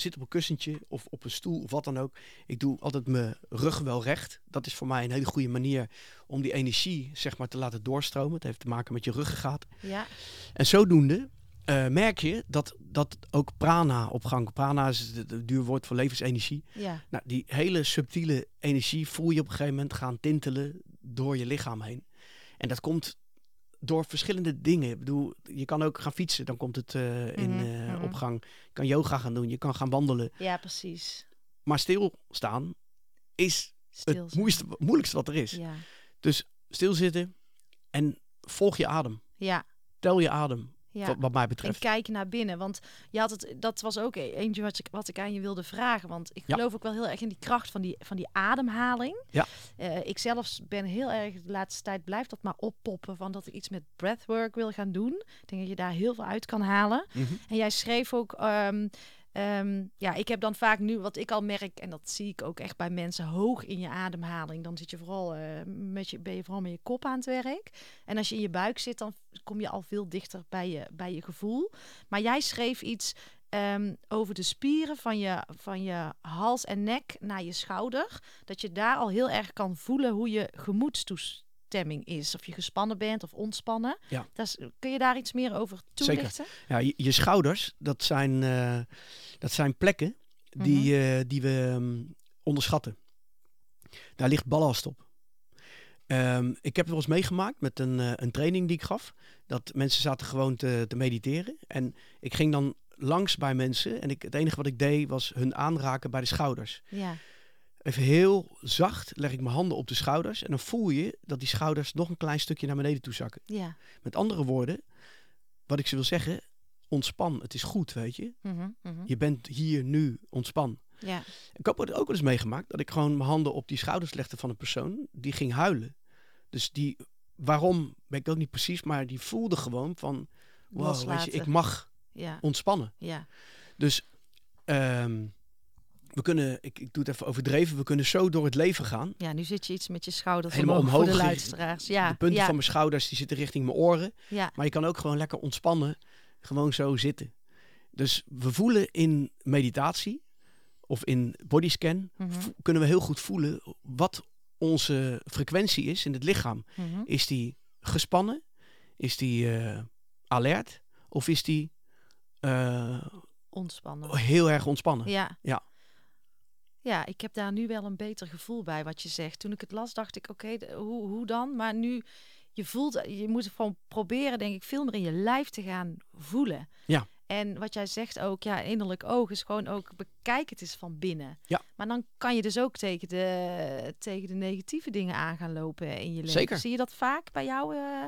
zit op een kussentje of op een stoel of wat dan ook. Ik doe altijd mijn rug wel recht. Dat is voor mij een hele goede manier om die energie zeg maar te laten doorstromen. Het heeft te maken met je ruggengraat. Ja. En zodoende uh, merk je dat, dat ook prana op gang. Prana is het, het duur woord voor levensenergie. Ja. Nou, die hele subtiele energie voel je op een gegeven moment gaan tintelen door je lichaam heen. En dat komt door verschillende dingen. Ik bedoel, je kan ook gaan fietsen, dan komt het uh, in uh, mm -hmm. op gang. Je kan yoga gaan doen, je kan gaan wandelen. Ja, precies. Maar stilstaan is het moeilijkste, moeilijkste wat er is. Ja. Dus stilzitten en volg je adem. Ja. Tel je adem. Ja. Wat, wat mij betreft. En kijk naar binnen. Want je had het, dat was ook e-, eentje wat ik, wat ik aan je wilde vragen. Want ik Ja. geloof ook wel heel erg in die kracht van die, van die ademhaling. Ja. Eh, ik zelf ben heel erg de laatste tijd blijft dat maar oppoppen. Van dat ik iets met breathwork wil gaan doen. Ik denk dat je daar heel veel uit kan halen. Mhm. En jij schreef ook. ehm, ehm, ja, ik heb dan vaak nu wat ik al merk, en dat zie ik ook echt bij mensen, hoog in je ademhaling. Dan zit je vooral eh, met je, ben je vooral met je kop aan het werk. En als je in je buik zit, dan kom je al veel dichter bij je, bij je gevoel. Maar jij schreef iets ehm, over de spieren van je, van je hals en nek naar je schouder. Dat je daar al heel erg kan voelen hoe je gemoedstoestemming is. Of je gespannen bent of ontspannen. Ja. Dat is, kun je daar iets meer over toelichten? Ja, je, je schouders, dat zijn, eh, dat zijn plekken die, Mhm. eh, die we ehm, onderschatten. Daar ligt ballast op. Ehm, ik heb het wel eens meegemaakt met een, eh, een training die ik gaf. Dat mensen zaten gewoon te, te mediteren. En ik ging dan langs bij mensen. En ik, het enige wat ik deed was hun aanraken bij de schouders. Ja. Even heel zacht leg ik mijn handen op de schouders. En dan voel je dat die schouders nog een klein stukje naar beneden toe zakken. Ja. Met andere woorden, wat ik ze wil zeggen, ontspan. Het is goed, weet je. Mhm, mhm. Je bent hier nu, ontspan. Ja. Ik heb het ook wel eens meegemaakt dat ik gewoon mijn handen op die schouders legde van een persoon die ging huilen. Dus die, waarom, weet ik ook niet precies, maar die voelde gewoon van, wow, weet je, Loslaten. ik mag Ja. ontspannen. Ja. Dus ehm, we kunnen, ik, ik doe het even overdreven, we kunnen zo door het leven gaan. ja, nu zit je iets met je schouders Helemaal omhoog de omhoog luisteraars. Ja. de punten ja. van mijn schouders die zitten richting mijn oren. ja. Maar je kan ook gewoon lekker ontspannen, gewoon zo zitten. Dus we voelen in meditatie of in bodyscan, vo- kunnen we heel goed voelen wat onze frequentie is in het lichaam. Mhm. Is die gespannen? Is die eh, alert? Of is die eh, Ontspannen. heel erg ontspannen? Ja. Ja. Ja, ik heb daar nu wel een beter gevoel bij wat je zegt. Toen ik het las, dacht ik, oké, hoe, hoe dan? Maar nu, je voelt, je moet gewoon proberen, denk ik, veel meer in je lijf te gaan voelen. Ja. En wat jij zegt ook, ja, innerlijk oog is gewoon ook, bekijk het eens van binnen. Ja. Maar dan kan je dus ook tegen de, tegen de negatieve dingen aan gaan lopen in je leven. Zeker. Zie je dat vaak bij jou? eh?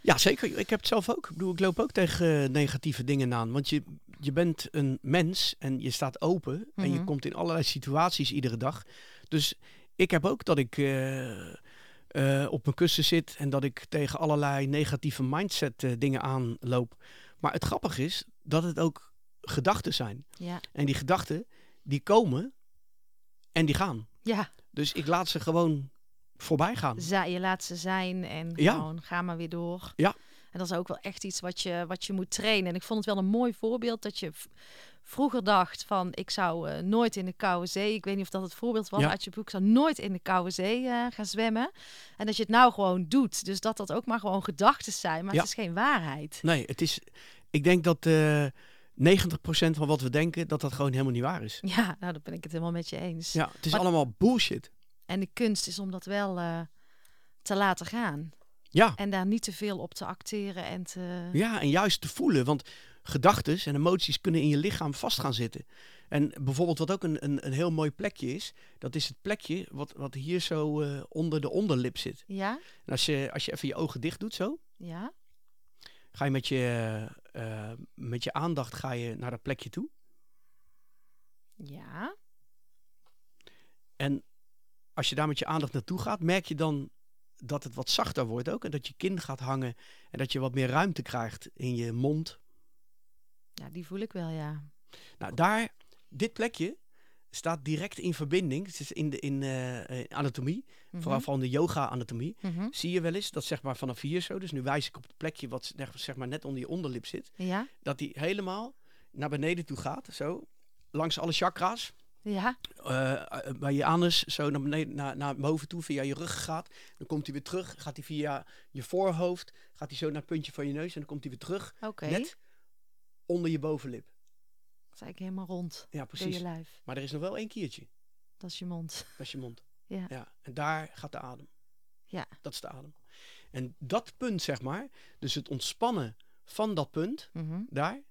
Ja, zeker. Ik heb het zelf ook. Ik bedoel, ik loop ook tegen eh, negatieve dingen aan. Want je, je bent een mens en je staat open. En je Mhm. komt in allerlei situaties iedere dag. Dus ik heb ook dat ik eh, eh, op mijn kussen zit en dat ik tegen allerlei negatieve mindset eh, dingen aanloop. Maar het grappige is dat het ook gedachten zijn. Ja. En die gedachten, die komen en die gaan. Ja, Dus ik laat ze gewoon voorbij gaan. za- je laat ze zijn en Ja. gewoon ga maar weer door. Ja. En dat is ook wel echt iets wat je, wat je moet trainen. En ik vond het wel een mooi voorbeeld dat je vroeger dacht van ik zou eh, nooit in de koude zee. Ik weet niet of dat het voorbeeld was Ja. uit je boek. Zou nooit in de koude zee eh, gaan zwemmen. En dat je het nou gewoon doet. Dus dat dat ook maar gewoon gedachten zijn. Maar Ja. het is geen waarheid. Nee, het is. Ik denk dat eh 90% van wat we denken, dat dat gewoon helemaal niet waar is. Ja, nou dan ben ik het helemaal met je eens. Ja, het is Maar- allemaal bullshit. En de kunst is om dat wel te laten gaan. Ja, En daar niet te veel op te acteren en te... ja, en juist te voelen. Want gedachten en emoties kunnen in je lichaam vast gaan zitten. En bijvoorbeeld wat ook een, een, een heel mooi plekje is, dat is het plekje wat, wat hier zo eh, onder de onderlip zit. Ja? En als je, als je even je ogen dicht doet zo, Ja? ga je met je, eh, met je aandacht ga je naar dat plekje toe. Ja? En als je daar met je aandacht naartoe gaat, merk je dan dat het wat zachter wordt ook. En dat je kin gaat hangen. En dat je wat meer ruimte krijgt in je mond. Ja, die voel ik wel, ja. Nou, daar, dit plekje staat direct in verbinding. Het is in de in, eh, eh, anatomie, Mhm. vooral van de yoga-anatomie. Mhm. Zie je wel eens dat zeg maar vanaf hier zo. Dus nu wijs ik op het plekje wat zeg- zeg maar net onder je onderlip zit. Ja? Dat die helemaal naar beneden toe gaat. Zo. Langs alle chakra's. Ja? eh, eh, bij je anus zo naar beneden, naar, naar boven toe, via je rug gaat. Dan komt hij weer terug, gaat hij via je voorhoofd, gaat hij zo naar het puntje van je neus en dan komt hij weer terug, Oké. net onder je bovenlip. Dat is eigenlijk helemaal rond Ja, door precies. je lijf. Maar er is nog wel één kiertje, Dat is je mond. dat is je mond. Ja. Ja, en daar gaat de adem. Ja. Dat is de adem. En dat punt, zeg maar, dus het ontspannen van dat punt, Mhm. daar,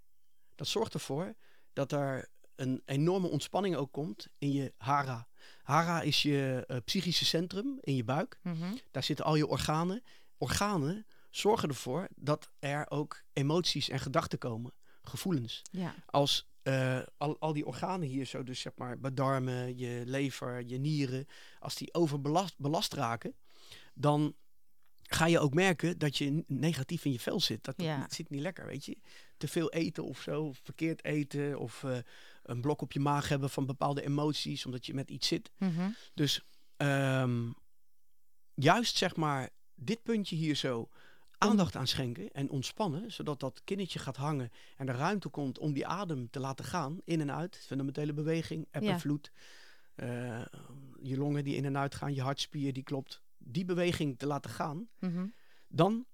dat zorgt ervoor dat er een enorme ontspanning ook komt in je hara. Hara is je eh, psychische centrum in je buik. Mhm. Daar zitten al je organen. Organen zorgen ervoor dat er ook emoties en gedachten komen, gevoelens. Ja. Als eh, al, al die organen hier zo, dus zeg maar je darmen, je lever, je nieren, als die overbelast belast raken, dan ga je ook merken dat je negatief in je vel zit. Dat, Ja. zit niet lekker, weet je. Te veel eten of zo, of verkeerd eten, of eh, een blok op je maag hebben van bepaalde emoties, omdat je met iets zit. Mhm. Dus ehm, juist zeg maar dit puntje hier zo aandacht aan schenken en ontspannen, zodat dat kinnetje gaat hangen en er ruimte komt om die adem te laten gaan, in en uit, fundamentele beweging, eb Ja. en vloed, eh, je longen die in en uit gaan, je hartspier die klopt, die beweging te laten gaan, Mhm. dan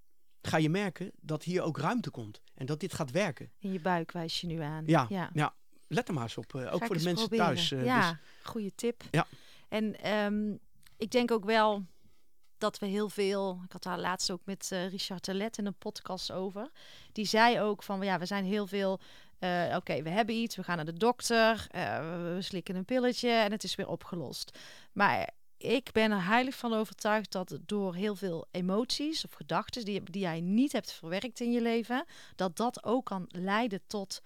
ga je merken dat hier ook ruimte komt en dat dit gaat werken. In je buik wijs je nu aan. Ja, ja. ja. let er maar eens op, eh, ook voor de mensen proberen. thuis. eh, ja, dus- goede tip. Ja. En ehm, ik denk ook wel dat we heel veel. Ik had daar laatst ook met eh, Richard Telet in een podcast over. Die zei ook van ja, we zijn heel veel. Oké, we hebben iets, we gaan naar de dokter, we slikken een pilletje en het is weer opgelost. Maar ik ben er heilig van overtuigd dat door heel veel emoties of gedachten die, die jij niet hebt verwerkt in je leven, dat dat ook kan leiden tot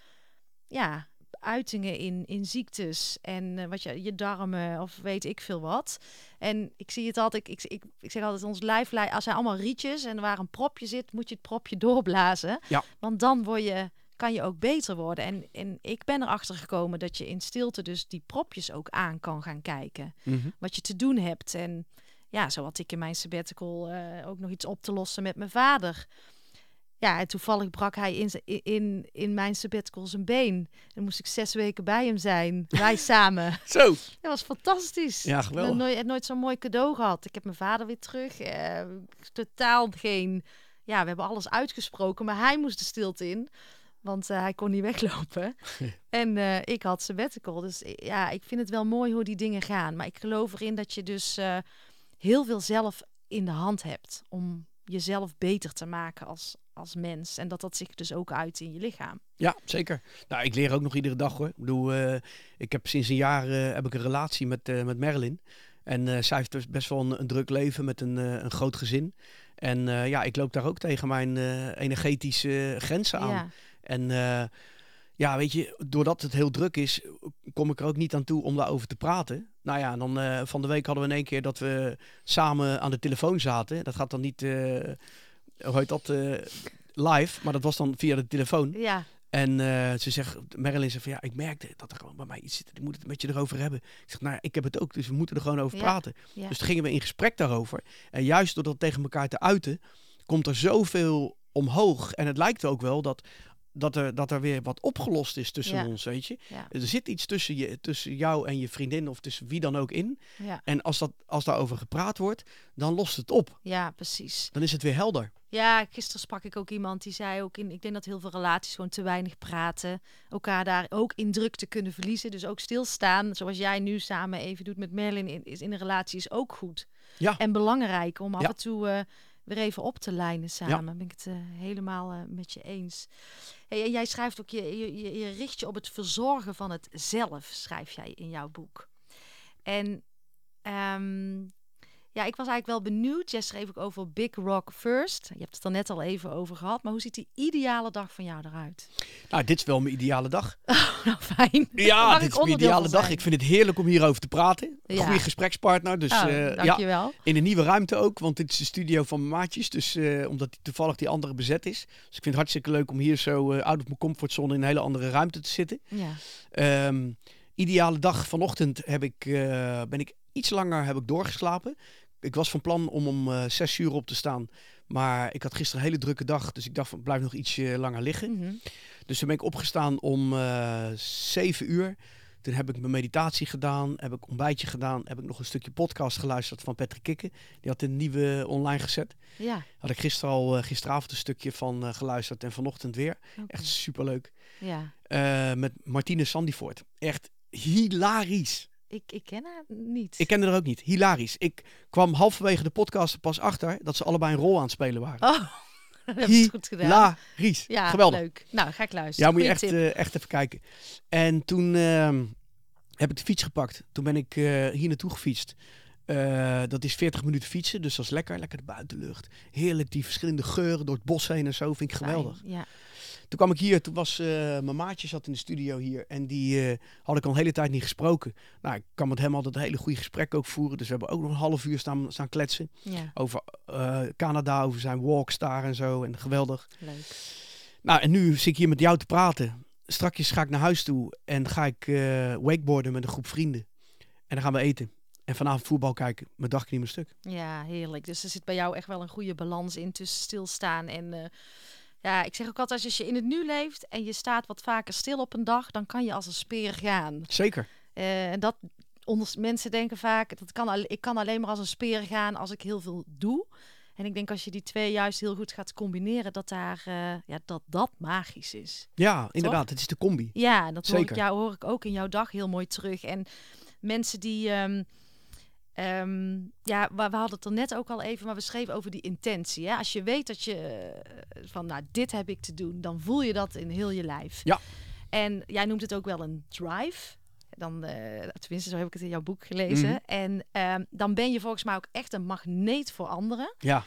ja, uitingen in, in ziektes en eh, wat je, je darmen of weet ik veel wat. En ik zie het altijd, ik, ik, ik zeg altijd, ons lijf, als zijn allemaal rietjes en waar een propje zit, moet je het propje doorblazen. Ja. Want dan word je, kan je ook beter worden. En, en ik ben erachter gekomen dat je in stilte dus die propjes ook aan kan gaan kijken. Mhm. Wat je te doen hebt. En ja, zo had ik in mijn sabbatical eh, ook nog iets op te lossen met mijn vader. Ja, en toevallig brak hij in, in, in mijn sabbatical zijn been. Dan moest ik zes weken bij hem zijn. Wij samen. Zo. Dat was fantastisch. Ja, Ik heb geweldig. nooit, nooit zo'n mooi cadeau gehad. Ik heb mijn vader weer terug. eh, totaal geen... Ja, we hebben alles uitgesproken, maar hij moest de stilte in. Want eh, hij kon niet weglopen. en eh, ik had sabbatical. Dus eh, ja, ik vind het wel mooi hoe die dingen gaan. Maar ik geloof erin dat je dus heel veel zelf in de hand hebt. Om jezelf beter te maken als, als mens. En dat dat zich dus ook uit in je lichaam. Ja, zeker. Nou, ik leer ook nog iedere dag hoor. Ik bedoel, ik heb sinds een jaar heb ik een relatie met, met Marilyn. En zij heeft dus best wel een, een druk leven met een, een groot gezin. En ja, ik loop daar ook tegen mijn energetische grenzen aan. Ja, En eh, ja, weet je, doordat het heel druk is, kom ik er ook niet aan toe om daarover te praten. Nou ja, en dan eh, van de week hadden we in één keer dat we samen aan de telefoon zaten. Dat gaat dan niet, eh, hoe heet dat, live, maar dat was dan via de telefoon. ja, En ze zegt, Marilyn zegt van ja, ik merkte dat er gewoon bij mij iets zit. Ik moet het met je erover hebben. Ik zeg, nou ja, ik heb het ook, dus we moeten er gewoon over Ja, praten. ja. Dus toen gingen we in gesprek daarover. En juist door dat tegen elkaar te uiten, komt er zoveel omhoog. En het lijkt ook wel dat, dat, er, dat er weer wat opgelost is tussen Ja. ons, weet je. ja, Er zit iets tussen, je, tussen jou en je vriendin of tussen wie dan ook in. ja, En als, dat, als daarover gepraat wordt, dan lost het op. ja, precies. Dan is het weer helder. Ja, gisteren sprak ik ook iemand die zei ook in, ik denk dat heel veel relaties gewoon te weinig praten, elkaar daar ook in druk te kunnen verliezen, dus ook stilstaan, zoals jij nu samen even doet met Merlin in, is in een relatie is ook goed Ja. en belangrijk om af en toe eh, weer even op te lijnen samen. Ben ik het eh, helemaal eh, met je eens. Hey, en jij schrijft ook je, je, je, je richt je op het verzorgen van het zelf, schrijf jij in jouw boek. En ehm, ja, ik was eigenlijk wel benieuwd. Jij schreef ook over Big Rock First. Je hebt het er net al even over gehad. Maar hoe ziet die ideale dag van jou eruit? Nou, dit is wel mijn ideale dag. nou, fijn. Ja, dit ik is mijn ideale dag. zijn. Ik vind het heerlijk om hierover te praten. Ja. goede gesprekspartner. Dus Oh, eh, ja, dankjewel. in een nieuwe ruimte ook. Want dit is de studio van mijn maatjes. Dus eh, omdat die toevallig die andere bezet is. Dus ik vind het hartstikke leuk om hier zo eh out of mijn comfortzone in een hele andere ruimte te zitten. Ja. Ehm, ideale dag vanochtend heb ik, ben ik iets langer heb ik doorgeslapen. Ik was van plan om om eh, zes uur op te staan. Maar ik had gisteren een hele drukke dag. Dus ik dacht, van, blijf nog ietsje langer liggen. Mhm. Dus toen ben ik opgestaan om eh 7 uur. Toen heb ik mijn meditatie gedaan, heb ik ontbijtje gedaan, heb ik nog een stukje podcast geluisterd van Patrick Kikken. Die had een nieuwe online gezet. Ja. Had ik gisteren al, eh, gisteravond een stukje van geluisterd en vanochtend weer. Echt superleuk. Ja. Eh, met Martine Sandivoort. Echt hilarisch. Ik, ik ken haar niet. Ik kende haar ook niet. Hilarisch. Ik kwam halverwege de podcast pas achter dat ze allebei een rol aan het spelen waren. Oh, dat heb goed gedaan. Hilarisch. Ja, Geweldig. leuk. Nou, ga ik luisteren. Ja, moet je echt, eh, echt even kijken. En toen ehm, heb ik de fiets gepakt. Toen ben ik eh, hier naartoe gefietst. Eh, dat is 40 minuten fietsen, dus dat is lekker. Lekker de buitenlucht. Heerlijk, die verschillende geuren door het bos heen en zo. Vind ik geweldig. Fijn, Ja. Toen kwam ik hier, toen was eh, mijn maatje zat in de studio hier. En die eh, had ik al een hele tijd niet gesproken. Nou, ik kan met hem altijd een hele goede gesprek ook voeren. Dus we hebben ook nog een half uur staan, staan kletsen. ja, Over eh, Canada, over zijn walks daar en zo. En geweldig. leuk. Nou, en nu zit ik hier met jou te praten. Strakjes ga ik naar huis toe en ga ik wakeboarden met een groep vrienden. En dan gaan we eten. En vanavond voetbal kijken. Mijn dag niet meer stuk. Ja, heerlijk. Dus er zit bij jou echt wel een goede balans in tussen stilstaan en... ja, ik zeg ook altijd, als je in het nu leeft en je staat wat vaker stil op een dag, dan kan je als een speer gaan. Zeker. Eh, en dat mensen denken vaak, dat kan, ik kan alleen maar als een speer gaan als ik heel veel doe. En ik denk als je die twee juist heel goed gaat combineren, dat daar, eh, ja, dat, dat magisch is. Ja, inderdaad. Het is de combi. Ja, en dat hoor ik, jou, hoor ik ook in jouw dag heel mooi terug. En mensen die. ehm, ehm, ja, we, we hadden het er net ook al even, maar we schreven over die intentie. Hè? Als je weet dat je eh, van, nou, dit heb ik te doen, dan voel je dat in heel je lijf. Ja. En jij noemt het ook wel een drive. Dan, eh, tenminste, zo heb ik het in jouw boek gelezen. Mhm. En ehm, dan ben je volgens mij ook echt een magneet voor anderen. Ja.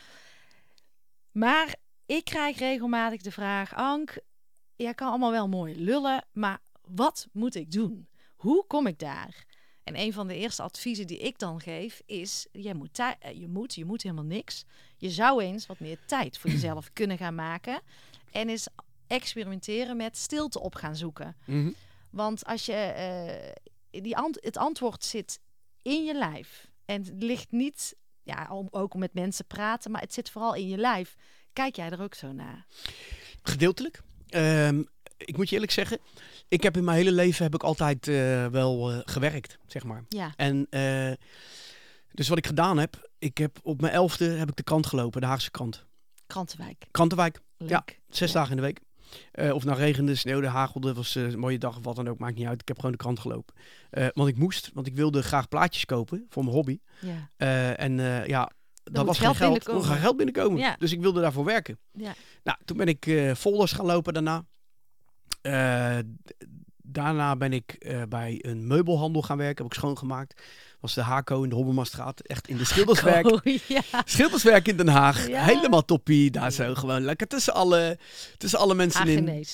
Maar ik krijg regelmatig de vraag: Ank, jij kan allemaal wel mooi lullen, maar wat moet ik doen? Hoe kom ik daar? En een van de eerste adviezen die ik dan geef is: je moet, eh, je moet, je moet helemaal niks. Je zou eens wat meer tijd voor jezelf kunnen gaan maken en eens experimenteren met stilte op gaan zoeken. Mhm. Want als je eh, die ant het antwoord zit in je lijf en het ligt niet, ja, om ook om met mensen praten, maar het zit vooral in je lijf. Kijk jij er ook zo naar? Gedeeltelijk. Ehm, ik moet je eerlijk zeggen, ik heb in mijn hele leven heb ik altijd eh, wel eh, gewerkt, zeg maar. Ja. En eh, dus wat ik gedaan heb, ik heb op mijn elfde heb ik de krant gelopen, de Haagse krant. Krantenwijk. Krantenwijk, Leuk. Ja, zes Ja. dagen in de week. Of nou regende, sneeuwde, hagelde, was een mooie dag of wat dan ook, maakt niet uit. Ik heb gewoon de krant gelopen. Want ik moest, want ik wilde graag plaatjes kopen voor mijn hobby. Ja. En ja, dat was geld geen geld. Er geld binnenkomen. Ja. Dus ik wilde daarvoor werken. Ja. Nou, toen ben ik folders gaan lopen daarna. Eh, daarna ben ik eh, bij een meubelhandel gaan werken. Heb ik schoongemaakt. Was de Hako in de Hobbelmastraat. Echt in de schilderswerk. Oh, ja. Schilderswerk in Den Haag. Ja. Helemaal toppie. Daar zo gewoon lekker tussen alle, tussen alle mensen in.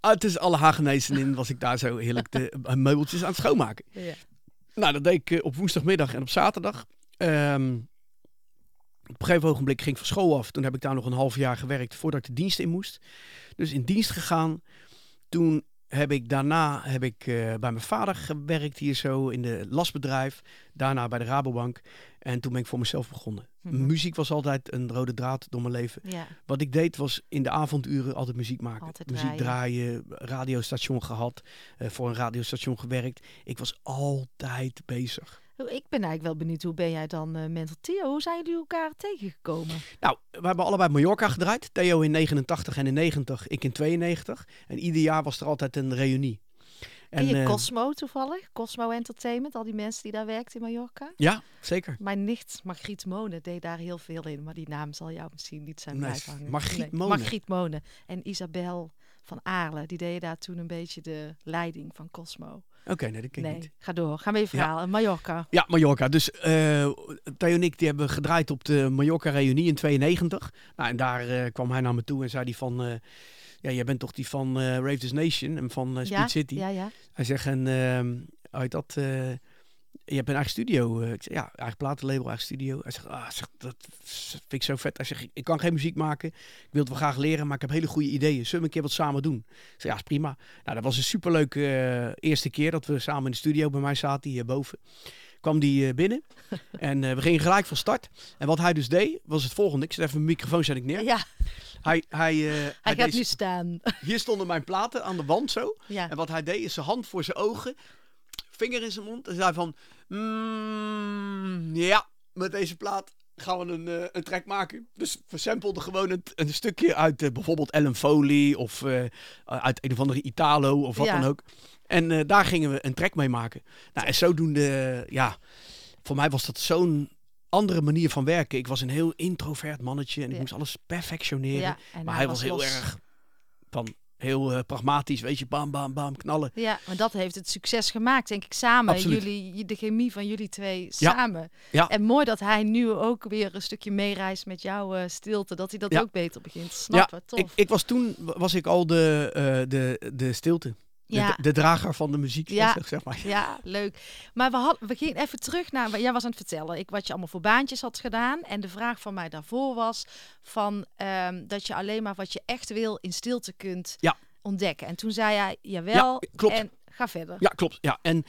Ah, tussen alle Hagenezen in was ik daar zo heerlijk de eh, meubeltjes aan het schoonmaken. Ja. Nou, dat deed ik op woensdagmiddag en op zaterdag. Ehm, op een gegeven ogenblik ging ik van school af. Toen heb ik daar nog een half jaar gewerkt voordat ik de dienst in moest. Dus in dienst gegaan. Toen heb ik daarna heb ik, eh, bij mijn vader gewerkt hier zo in de lasbedrijf. Daarna bij de Rabobank. En toen ben ik voor mezelf begonnen. Mhm. Muziek was altijd een rode draad door mijn leven. Ja. Wat ik deed was in de avonduren altijd muziek maken. Altijd muziek draaien, radiostation gehad, eh, voor een radiostation gewerkt. Ik was altijd bezig. Ik ben eigenlijk wel benieuwd, hoe ben jij dan mental Theo? Hoe zijn jullie elkaar tegengekomen? Nou, we hebben allebei Mallorca gedraaid. Theo in 89 en in 90, ik in 92. En ieder jaar was er altijd een reunie. En je eh, Cosmo toevallig? Cosmo Entertainment, al die mensen die daar werkten in Mallorca? Ja, zeker. Mijn nicht Margriet Monen deed daar heel veel in, maar die naam zal jou misschien niet zijn Nee, blijven hangen. Margriet Monen. Margriet Monen. En Isabel van Aarle, die deden daar toen een beetje de leiding van Cosmo. Oké, nee, dat ken ik Nee, niet. ga door. Ga je verhaal. Mallorca. Ja, Mallorca. Dus eh Theo en ik die hebben gedraaid op de Mallorca reunie in 92. Nou, en daar eh, kwam hij naar me toe en zei hij van... eh, ja, jij bent toch die van Rave This Nation en van Speed ja? City? Ja, ja. Hij zegt, en ehm, uit dat, eh, je hebt een eigen studio. eh. ik zeg, ja, eigen platenlabel, eigen studio. Hij zegt, ah, dat vind ik zo vet. Hij zegt, ik kan geen muziek maken. Ik wil het wel graag leren, maar ik heb hele goede ideeën. Zullen we een keer wat samen doen? Ik zeg, ja, is prima. Nou, dat was een superleuke eh, eerste keer dat we samen in de studio bij mij zaten, hierboven. Kwam die eh, binnen en we gingen gelijk van start. En wat hij dus deed, was het volgende. Ik zet even mijn microfoon zet ik neer. Ja, Hij, hij, hij hij gaat deed- nu staan. Hier stonden mijn platen aan de wand zo. ja. En wat hij deed is zijn hand voor zijn ogen, vinger in zijn mond. En zei van, "Mm, ja, met deze plaat gaan we een, eh, een track maken. Dus we sampelden gewoon een, een stukje uit eh, bijvoorbeeld Ellen Foley of eh, uit een of andere Italo of wat Ja. dan ook. En daar gingen we een track mee maken. Nou, en zodoende, ja, voor mij was dat zo'n andere manier van werken. Ik was een heel introvert mannetje en ik Ja. moest alles perfectioneren. ja. Maar hij was heel los. erg van heel eh, pragmatisch, weet je, bam, bam, bam, knallen. Ja, maar dat heeft het succes gemaakt, denk ik, samen. Absoluut. Jullie, de chemie van jullie twee Ja. samen. Ja. En mooi dat hij nu ook weer een stukje meereist met jouw eh, stilte. Dat hij dat Ja. ook beter begint te snappen. Tof. Ik, ik was toen was ik al de, eh, de, de stilte. De, ja. de, de drager van de muziek, Ja. zeg, maar. Ja, leuk. Maar we, had, we gingen even terug naar... Jij was aan het vertellen ik, wat je allemaal voor baantjes had gedaan. En de vraag van mij daarvoor was van, ehm, dat je alleen maar wat je echt wil in stilte kunt Ja. ontdekken. En toen zei jij, jawel, Ja, klopt. en ga verder. Ja, klopt. Ja. En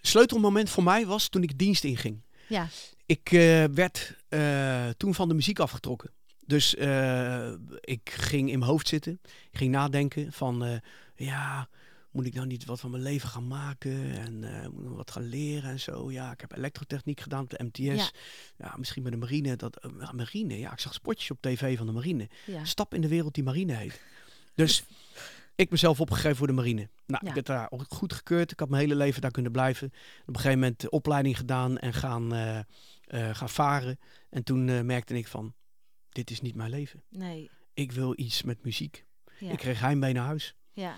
sleutelmoment voor mij was toen ik dienst inging. Ja. Ik eh, werd eh, toen van de muziek afgetrokken. Dus eh, ik ging in mijn hoofd zitten. Ik ging nadenken van, ja, moet ik nou niet wat van mijn leven gaan maken? En eh, moet ik wat gaan leren en zo? Ja, ik heb elektrotechniek gedaan op de MTS. Ja. Ja, misschien met de marine. Dat, eh, marine, ja, ik zag spotjes op tv van de marine. ja. Stap in de wereld die marine heet. Dus ik mezelf opgegeven voor de marine. Nou, Ja. ik werd daar goed gekeurd. Ik had mijn hele leven daar kunnen blijven. Op een gegeven moment de opleiding gedaan en gaan, eh, gaan varen. En toen merkte ik van, dit is niet mijn leven. Nee. Ik wil iets met muziek. Ik kreeg heimwee naar huis. Ja.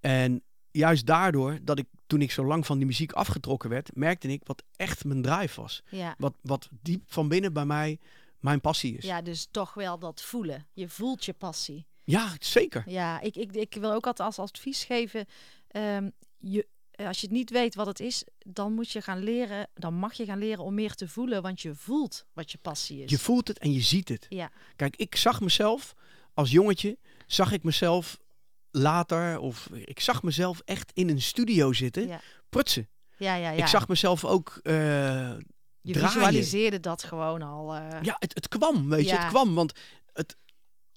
En juist daardoor, dat ik toen ik zo lang van die muziek afgetrokken werd, merkte ik wat echt mijn drive was. Ja. Wat, wat diep van binnen bij mij mijn passie is. ja, dus toch wel dat voelen. Je voelt je passie. Ja, zeker. Ja, ik, ik, ik wil ook altijd als advies geven. ehm, je, als je het niet weet wat het is, dan moet je gaan leren. Dan mag je gaan leren om meer te voelen, want je voelt wat je passie is. Je voelt het en je ziet het. Ja, Kijk, ik zag mezelf als jongetje, zag ik mezelf later, of ik zag mezelf echt in een studio zitten, ja, prutsen. ja, ja. ja. Ik zag mezelf ook eh, je draaien. visualiseerde dat gewoon al. eh, Ja, het, het kwam, weet je, het kwam. Want het,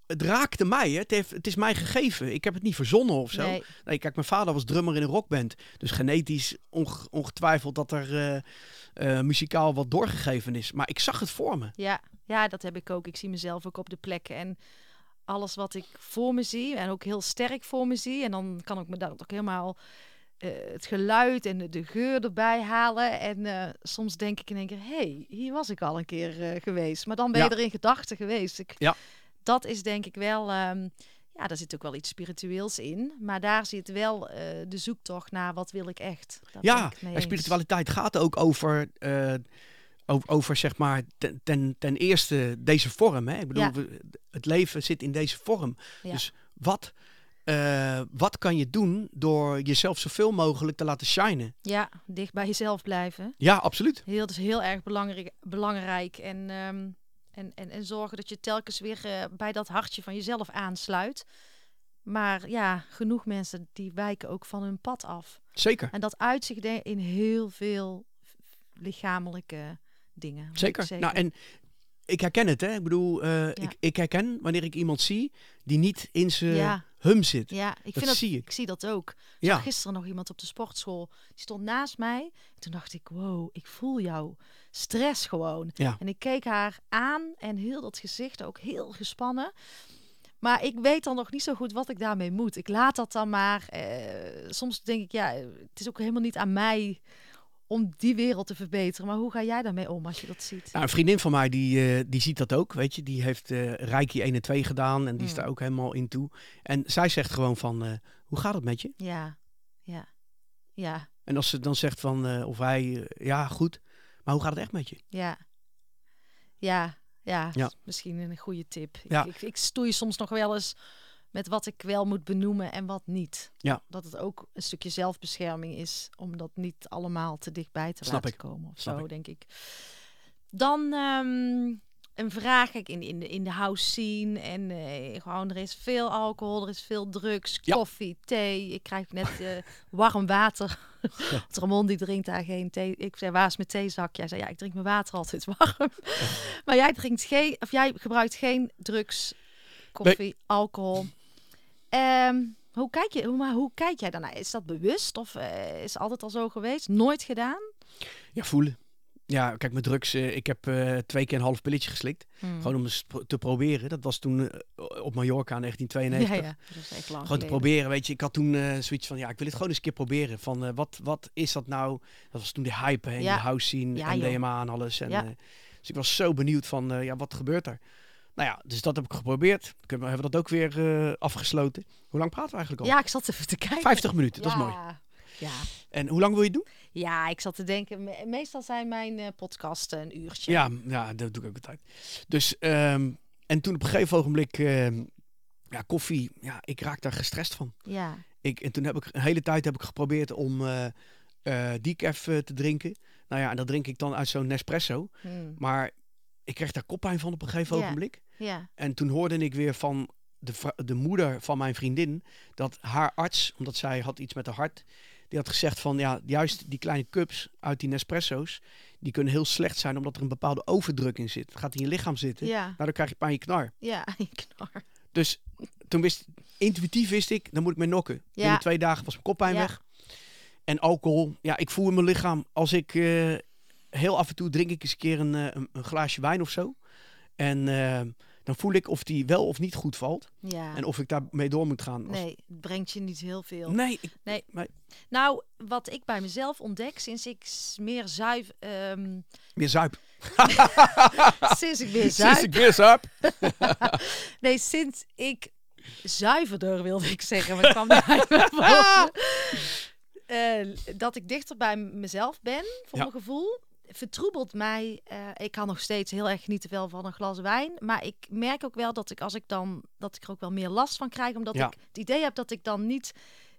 het raakte mij. Hè. Het, heeft, het is mij gegeven. Ik heb het niet verzonnen of zo. Nee. Nee, kijk, mijn vader was drummer in een rockband. Dus genetisch onge- ongetwijfeld dat er eh, muzikaal wat doorgegeven is. Maar ik zag het voor me. Ja, ja, dat heb ik ook. Ik zie mezelf ook op de plekken. En alles wat ik voor me zie, en ook heel sterk voor me zie. En dan kan ik me dat ook helemaal eh, het geluid en de, de geur erbij halen. En eh, soms denk ik in één keer, hé, hey, hier was ik al een keer eh, geweest. Maar dan ben je Ja. er in gedachten geweest. Ik, Ja. Dat is denk ik wel, ehm, ja, daar zit ook wel iets spiritueels in. Maar daar zit wel de zoektocht naar wat wil ik echt. Daar ben Ja, en spiritualiteit gaat ook over, over, over zeg maar, ten, ten, ten eerste deze vorm. Hè? Ik bedoel, Ja. het leven zit in deze vorm. Ja. Dus wat, eh, wat kan je doen door jezelf zoveel mogelijk te laten shinen? Ja, dicht bij jezelf blijven. Ja, absoluut. Heel, dat is heel erg belangrijk. belangrijk. En, ehm, en, en, en zorgen dat je telkens weer eh, bij dat hartje van jezelf aansluit. Maar ja, genoeg mensen die wijken ook van hun pad af. Zeker. En dat uitzicht in heel veel lichamelijke dingen. Zeker. Nou, en ik herken het, hè. Ik bedoel, eh, ik, ik herken wanneer ik iemand zie die niet in zijn ja, hum zit. ja, ik, dat vind dat, zie ik. ik zie dat ook. Ik Ja. zag gisteren nog iemand op de sportschool. Die stond naast mij. Toen dacht ik, wow, ik voel jouw stress gewoon. Ja. En ik keek haar aan en heel dat gezicht ook heel gespannen. Maar ik weet dan nog niet zo goed wat ik daarmee moet. Ik laat dat dan maar. eh, soms denk ik, ja, het is ook helemaal niet aan mij om die wereld te verbeteren. Maar hoe ga jij daarmee om als je dat ziet? Nou, een vriendin van mij die, eh, die ziet dat ook, weet je. Die heeft eh Reiki 1 en 2 gedaan en die is Mm. daar ook helemaal in toe. En zij zegt gewoon van, eh, hoe gaat het met je? Ja, ja, ja, En als ze dan zegt van, of hij, ja goed, maar hoe gaat het echt met je? ja. Ja, ja, Ja. is misschien een goede tip. Ik- Ja. Ik, ik, stoei soms nog wel eens met wat ik wel moet benoemen en wat niet. Ja. Dat het ook een stukje zelfbescherming is om dat niet allemaal te dichtbij te Snap laten ik. komen of Snap zo, ik. denk ik. Dan ehm, een vraag kijk, in, in, de, in de house scene en eh, gewoon er is veel alcohol, er is veel drugs, Ja. koffie, thee. Ik krijg net eh, warm water. Want Ramon die drinkt daar geen thee. Ik zei, waar is mijn theezakje? Hij zei, ja, ik drink mijn water altijd warm. maar jij drinkt geen, of jij gebruikt geen drugs, koffie, alcohol. Ehm, hoe kijk je, hoe, maar hoe kijk jij daarnaar? Is dat bewust of eh, is altijd al zo geweest? Nooit gedaan? Ja, voelen. Ja, kijk, met drugs, eh, ik heb eh, twee keer een half pilletje geslikt. Hmm. Gewoon om eens te proberen. Dat was toen op Mallorca in 1992. ja, ja, dat is echt lang Gewoon te geleden. proberen, weet je. Ik had toen zoiets van, ja, ik wil het gewoon eens een keer proberen. Van, wat, wat is dat nou? Dat was toen die hype, hè, Ja. die house scene, Ja, en joh. DMA en alles. En, dus ik was zo benieuwd van, ja, wat gebeurt er? Nou ja, dus dat heb ik geprobeerd. Hebben we dat ook weer eh, afgesloten. Hoe lang praten we eigenlijk al? Ja, ik zat even te kijken. 50 minuten, dat is mooi. Ja. En hoe lang wil je doen? ja, ik zat te denken, me- meestal zijn mijn eh, podcasten een uurtje. Ja, ja, dat doe ik ook altijd. Dus, ehm, en toen op een gegeven ogenblik, ehm, ja, koffie, ja, ik raak daar gestrest van. Ja. Ik, en toen heb ik een hele tijd heb ik geprobeerd om decaf eh, te drinken. Nou ja, en dat drink ik dan uit zo'n Nespresso. Hmm. Maar ik kreeg daar koppijn van op een gegeven Ja. ogenblik. Ja. En toen hoorde ik weer van de, de moeder van mijn vriendin dat haar arts, omdat zij had iets met haar hart, die had gezegd van ja, juist die kleine cups uit die Nespresso's, die kunnen heel slecht zijn omdat er een bepaalde overdruk in zit. Het gaat in je lichaam zitten. Ja. Dan krijg je pijn in je knar. Ja, je knar. Dus toen wist intuïtief wist ik, dan moet ik mee nokken. Ja. Binnen twee dagen was mijn koppijn Ja. weg. En alcohol, ja, ik voel in mijn lichaam als ik eh, heel af en toe drink ik eens een keer een, eh, een, een glaasje wijn of zo. En eh, dan voel ik of die wel of niet goed valt. Ja. En of ik daarmee door moet gaan. Als- Nee, het brengt je niet heel veel. nee, ik, Nee. nee. Nou, wat ik bij mezelf ontdek sinds ik meer zuiver... ehm, meer zuip. sinds ik meer Sinds zuiver... ik meer zuip. Nee, sinds ik zuiverder wilde ik zeggen, maar kwam. Eh, dat ik dichter bij mezelf ben, voor Ja. mijn gevoel, vertroebelt mij. eh, ik kan nog steeds heel erg genieten wel van een glas wijn, maar ik merk ook wel dat ik als ik dan dat ik er ook wel meer last van krijg, omdat Ja. ik het idee heb dat ik dan niet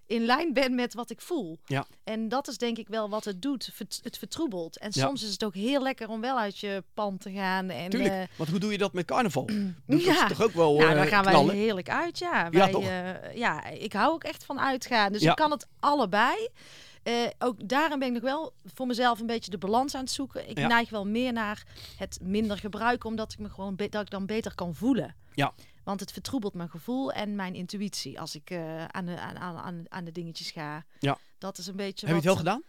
in lijn ben met wat ik voel. Ja. En dat is denk ik wel wat het doet. Het vertroebelt. En Ja. soms is het ook heel lekker om wel uit je pan te gaan. En, Tuurlijk. eh, Want hoe doe je dat met carnaval? Doe je Ja. toch ook wel nou, eh, dan gaan wij heerlijk uit, ja. Ja, Wij, toch? eh, ja, ik hou ook echt van uitgaan. Dus Ja. ik kan het allebei. Eh, ook daarin ben ik nog wel voor mezelf een beetje de balans aan het zoeken. Ik Ja. neig wel meer naar het minder gebruiken, omdat ik me gewoon dat ik dan beter kan voelen. Ja. Want het vertroebelt mijn gevoel en mijn intuïtie als ik eh, aan, de, aan, aan, aan, de dingetjes ga. Ja. Dat is een beetje. Heb je het wel wat- gedaan?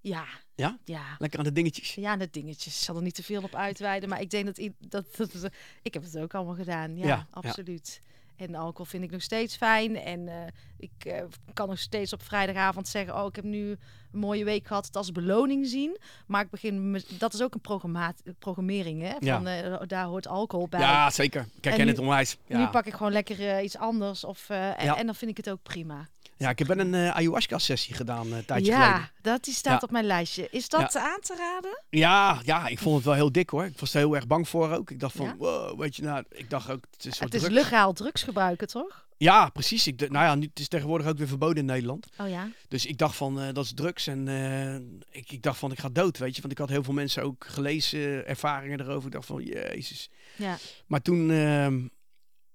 Ja. Ja? Ja. Lekker aan de dingetjes. Ja, aan de dingetjes. Ik zal er niet te veel op uitweiden, maar ik denk dat, dat, dat, dat- ik heb het ook allemaal gedaan. Ja, Ja, ja. absoluut. En alcohol vind ik nog steeds fijn. En eh, ik eh, kan nog steeds op vrijdagavond zeggen: Oh, ik heb nu een mooie week gehad. Het als beloning zien. Maar ik begin. Dat is ook een programmering. Hè? Ja. Van, eh, daar hoort alcohol bij. Ja, zeker. Ik herken nu- het onwijs. Ja. Nu pak ik gewoon lekker eh, iets anders. Of, en, Ja. en dan vind ik het ook prima. ja, ik heb wel een ayahuasca-sessie gedaan een tijdje ja, geleden. dat die staat Ja. op mijn lijstje. Is dat aan te raden? Ja, ja, ik vond het wel heel dik hoor. Ik was er heel erg bang voor ook. Ik dacht van, Ja? wow, weet je, nou, ik dacht ook, het is zo Het is druk. legaal drugs gebruiken, toch? Ja, precies. Ik, nou ja, nu, het is tegenwoordig ook weer verboden in Nederland. Oh ja. Dus ik dacht van, eh, dat is drugs. En eh, ik, ik dacht van, ik ga dood, weet je. Want ik had heel veel mensen ook gelezen, ervaringen erover. Ik dacht van, jezus. Ja. Maar toen, ehm,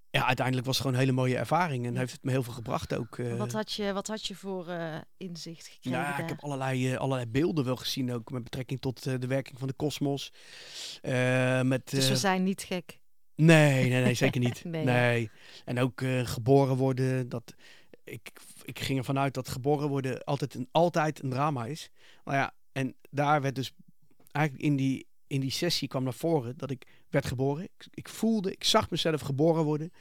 ja, uiteindelijk was het gewoon een hele mooie ervaring. En heeft het me heel veel gebracht ook. eh. Wat had je, wat had je voor inzicht gekregen? Nou, ik heb allerlei, allerlei beelden wel gezien ook. Met betrekking tot de werking van de kosmos. Met, Dus we zijn niet gek. Nee, nee, nee, zeker niet. Nee. En ook eh, geboren worden. Dat, ik, ik ging ervan uit dat geboren worden altijd een, altijd een drama is. Nou ja, en daar werd dus eigenlijk in die, in die sessie kwam naar voren dat ik werd geboren. Ik, ik voelde, ik zag mezelf geboren worden.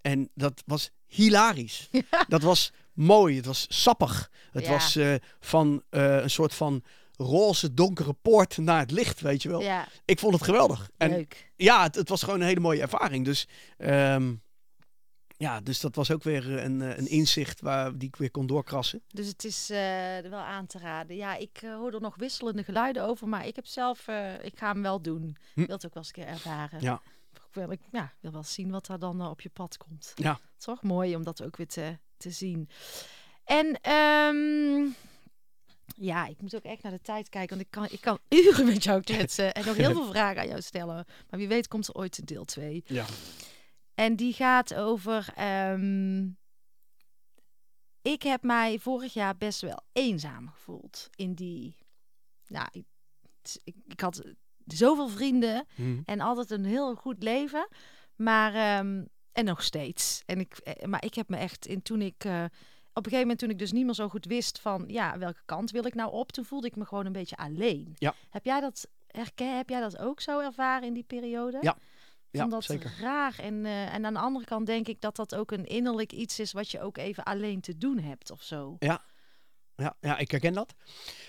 En dat was hilarisch. Dat was mooi, het was sappig. Het Ja. was eh, van eh, een soort van roze donkere poort naar het licht, weet je wel. Ja, Ik vond het geweldig. En leuk. ja, het, het was gewoon een hele mooie ervaring. Dus, ehm, ja, dus dat was ook weer eh, een, eh, een inzicht waar, die ik weer kon doorkrassen. Dus het is eh, wel aan te raden. Ja, ik hoor er nog wisselende geluiden over, maar ik heb zelf, ik ga hem wel doen. Hm. Ik wil het ook wel eens een keer ervaren. Ja. Ik wil, ik, ja, wil wel zien wat daar dan op je pad komt. Ja. Toch mooi om dat ook weer te, te zien. En ehm, ja, ik moet ook echt naar de tijd kijken, want ik kan, ik kan uren met jou kletsen en nog heel veel vragen aan jou stellen. Maar wie weet komt er ooit een deel 2. Ja. En die gaat over. ehm, ik heb mij vorig jaar best wel eenzaam gevoeld in die. Nou, ik, ik, ik had zoveel vrienden Hm. en altijd een heel goed leven, maar ehm, en nog steeds. En ik, eh, maar ik heb me echt in toen ik eh, een gegeven moment toen ik dus niet meer zo goed wist van ja welke kant wil ik nou op, toen voelde ik me gewoon een beetje alleen. Ja. Heb jij dat herken? Heb jij dat ook zo ervaren in die periode? Ja. Ja, dat zeker. raar. En, eh, en aan de andere kant denk ik dat dat ook een innerlijk iets is wat je ook even alleen te doen hebt of zo. Ja, ja, ik herken dat.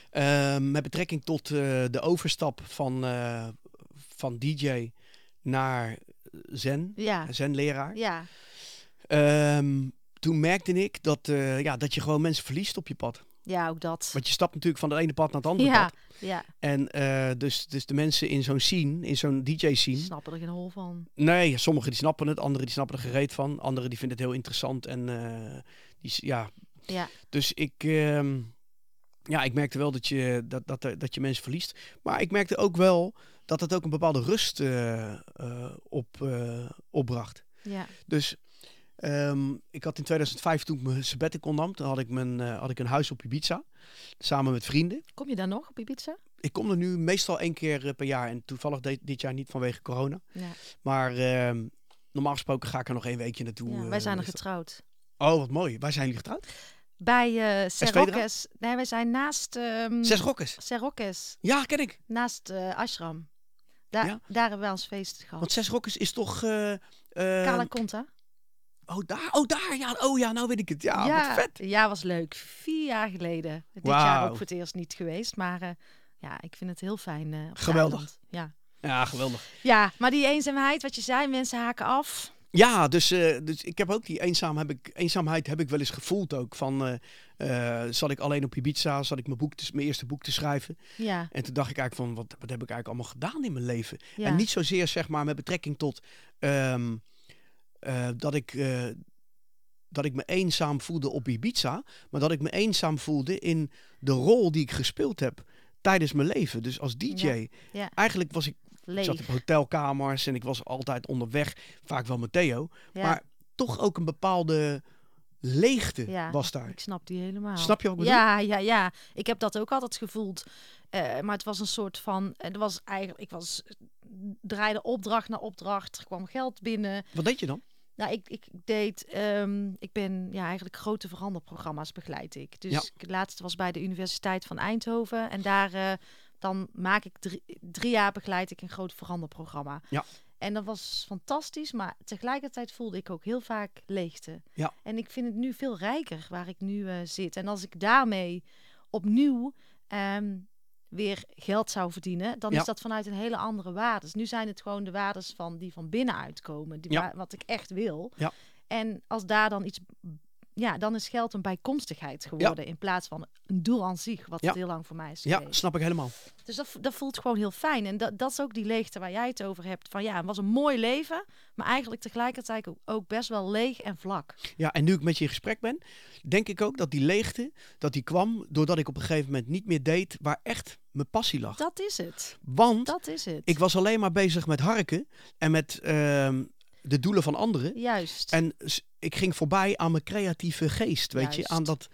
Ehm, met betrekking tot eh, de overstap van, eh, van DJ naar Zen, Ja, Zen-leraar. ja, Ehm, toen merkte ik dat, eh, ja, dat je gewoon mensen verliest op je pad. ja, ook dat. Want je stapt natuurlijk van het ene pad naar het andere Ja, pad. ja, En eh, dus, dus de mensen in zo'n scene, in zo'n DJ-scene, snappen er geen hol van. Nee, sommigen die snappen het, anderen die snappen er gereed van. Anderen die vinden het heel interessant. En eh, die, ja. Ja. Dus ik, ehm, ja, ik merkte wel dat je, dat, dat, dat je mensen verliest. Maar ik merkte ook wel dat het ook een bepaalde rust op, opbracht. Ja, Dus ehm, ik had in 2005 toen ik mijn sabbatical nam, toen had ik, mijn, eh, had ik een huis op Ibiza. Samen met vrienden. kom je daar nog op Ibiza? Ik kom er nu meestal één keer eh, per jaar. En toevallig de- dit jaar niet vanwege corona. Ja, Maar ehm, normaal gesproken ga ik er nog één weekje naartoe. ja eh, wij zijn er getrouwd. Oh, wat mooi. Waar zijn jullie getrouwd? Bij uh? Serokes. Nee, wij zijn naast ehm Zes Rokkes. Serokes, Ja, ken ik. naast Ashram. Daar, Ja. daar hebben wij ons feest gehad. Want Zes is toch... Kala Conta. Oh, daar. Oh, daar. Ja, oh ja, nou weet ik het. Ja, wat vet. Ja, was leuk. Vier jaar geleden. Dit jaar ook voor het eerst niet geweest. Maar eh, ja, ik vind het heel fijn. eh, Geweldig. Ja. Ja, geweldig. ja, maar die eenzaamheid, wat je zei, mensen haken af. Ja, dus, eh, dus ik heb ook die eenzaam heb ik, eenzaamheid heb ik wel eens gevoeld ook. Van, zat ik alleen op Ibiza, zat ik mijn, boek te, mijn eerste boek te schrijven. Ja, En toen dacht ik eigenlijk van, wat, wat heb ik eigenlijk allemaal gedaan in mijn leven? ja. En niet zozeer zeg maar met betrekking tot ehm, eh, dat, ik, eh, dat ik me eenzaam voelde op Ibiza, maar dat ik me eenzaam voelde in de rol die ik gespeeld heb tijdens mijn leven. Dus als DJ. Ja, ja. Eigenlijk was ik, zat op hotelkamers en ik was altijd onderweg, vaak wel met Theo. ja. Maar toch ook een bepaalde leegte was daar. Ik snap die helemaal. Snap je bedoel? Ja, ja, ja. Ik heb dat ook altijd gevoeld. Eh, maar het was een soort van. Het was eigenlijk. Ik was. Draaide opdracht na opdracht. Er kwam geld binnen. Wat deed je dan? Nou, ik, ik deed, ehm, ik ben ja, eigenlijk grote veranderprogramma's begeleid ik. Dus Ja. het laatste was bij de Universiteit van Eindhoven. En daar eh, dan maak ik drie, drie jaar begeleid ik een groot veranderprogramma. Ja. En dat was fantastisch, maar tegelijkertijd voelde ik ook heel vaak leegte. Ja. En ik vind het nu veel rijker waar ik nu eh, zit. En als ik daarmee opnieuw ehm, weer geld zou verdienen, dan Ja. is dat vanuit een hele andere waarde. Nu zijn het gewoon de waardes van die van binnenuit komen, die Ja. wat ik echt wil. Ja. En als daar dan iets, ja, dan is geld een bijkomstigheid geworden in plaats van een doel aan zich, wat Ja. het heel lang voor mij is Ja, geweest. snap ik helemaal. Dus dat, dat voelt gewoon heel fijn. En dat, dat is ook die leegte waar jij het over hebt. Van ja, het was een mooi leven, maar eigenlijk tegelijkertijd ook, ook best wel leeg en vlak. Ja, en nu ik met je in gesprek ben, denk ik ook dat die leegte, dat die kwam doordat ik op een gegeven moment niet meer deed waar echt mijn passie lag. Dat is het. Want Dat is het. ik was alleen maar bezig met harken en met ehm, de doelen van anderen. Juist. En ik ging voorbij aan mijn creatieve geest, weet je, aan dat.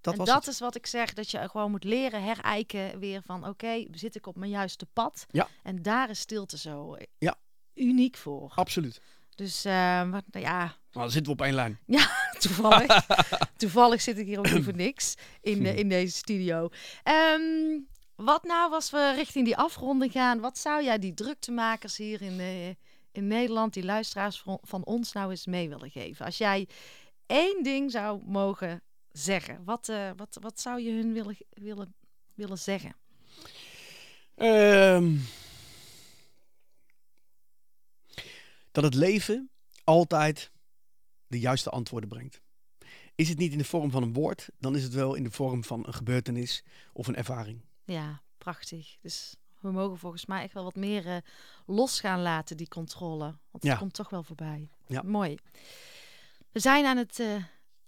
Dat en was dat het. is wat ik zeg, dat je gewoon moet leren herijken weer van oké, zit ik op mijn juiste pad? Ja. En daar is stilte zo eh, Ja. uniek voor. Absoluut. Dus eh, wat, nou ja, Maar dan zitten we op één lijn. toevallig, toevallig zit ik hier ook niet voor niks in, eh, in deze studio. Ehm, wat nou als we richting die afronding gaan, wat zou jij die druktemakers hier in, eh, in Nederland, die luisteraars van, ons nou eens mee willen geven? Als jij één ding zou mogen zeggen, wat, eh, wat, wat zou je hun willen, willen, willen zeggen? Ehm, dat het leven altijd de juiste antwoorden brengt. Is het niet in de vorm van een woord, dan is het wel in de vorm van een gebeurtenis of een ervaring. Ja, prachtig. Dus we mogen volgens mij echt wel wat meer eh, los gaan laten, die controle. Want Ja. het komt toch wel voorbij. Ja. Mooi. We zijn aan het eh,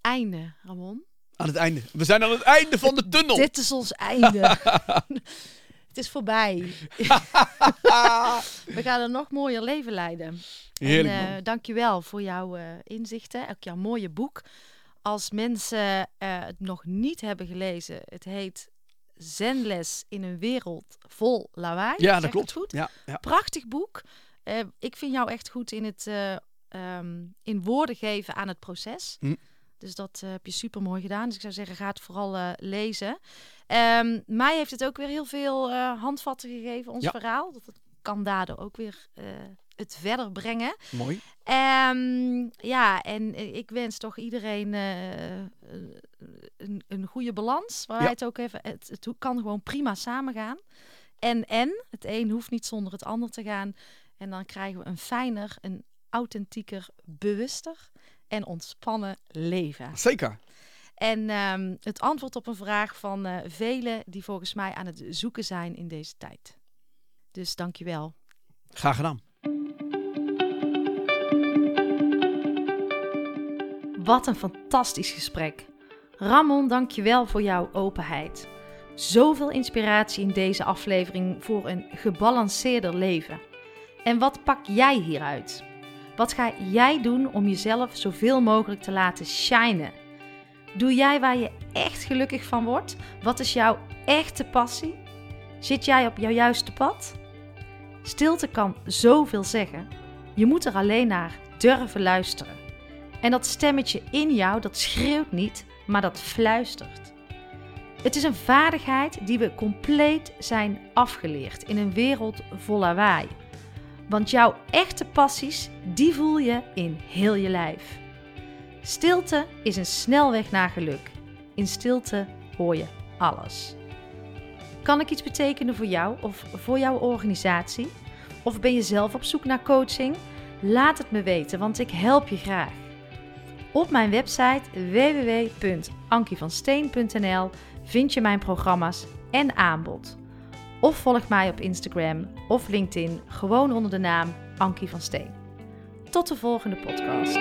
einde, Ramon. Aan het einde. We zijn aan het einde van de tunnel. Dit is ons einde. het is voorbij. we gaan een nog mooier leven leiden. Heerlijk en, eh, dankjewel voor jouw inzichten, ook jouw mooie boek. Als mensen het nog niet hebben gelezen, het heet Zenles in een wereld vol lawaai. ja, dat klopt. goed? Ja, ja. Prachtig boek. Eh, ik vind jou echt goed in het eh, ehm, in woorden geven aan het proces. Hm. Dus dat eh, heb je super mooi gedaan. Dus ik zou zeggen, ga het vooral lezen. Ehm, mij heeft het ook weer heel veel handvatten gegeven, ons Ja. verhaal. Dat het kan daardoor ook weer het verder brengen. Mooi. Ehm, ja, en ik wens toch iedereen eh, een, een goede balans. Waar Ja. het ook even. Het, het kan gewoon prima samengaan. En en het een hoeft niet zonder het ander te gaan. En dan krijgen we een fijner, een authentieker, bewuster en ontspannen leven. Zeker. En ehm, het antwoord op een vraag van eh velen die volgens mij aan het zoeken zijn in deze tijd. Dus dankjewel. Graag gedaan. Wat een fantastisch gesprek. Ramon, dank je wel voor jouw openheid. Zoveel inspiratie in deze aflevering voor een gebalanceerder leven. En wat pak jij hieruit? Wat ga jij doen om jezelf zoveel mogelijk te laten shinen? Doe jij waar je echt gelukkig van wordt? Wat is jouw echte passie? Zit jij op jouw juiste pad? Stilte kan zoveel zeggen. Je moet er alleen naar durven luisteren. En dat stemmetje in jou, dat schreeuwt niet, maar dat fluistert. Het is een vaardigheid die we compleet zijn afgeleerd in een wereld vol lawaai. Want jouw echte passies, die voel je in heel je lijf. Stilte is een snelweg naar geluk. In stilte hoor je alles. Kan ik iets betekenen voor jou of voor jouw organisatie? Of ben je zelf op zoek naar coaching? Laat het me weten, want ik help je graag. Op mijn website www.ankievansteen.nl vind je mijn programma's en aanbod. Of volg mij op Instagram of LinkedIn gewoon onder de naam Ankie van Steen. Tot de volgende podcast.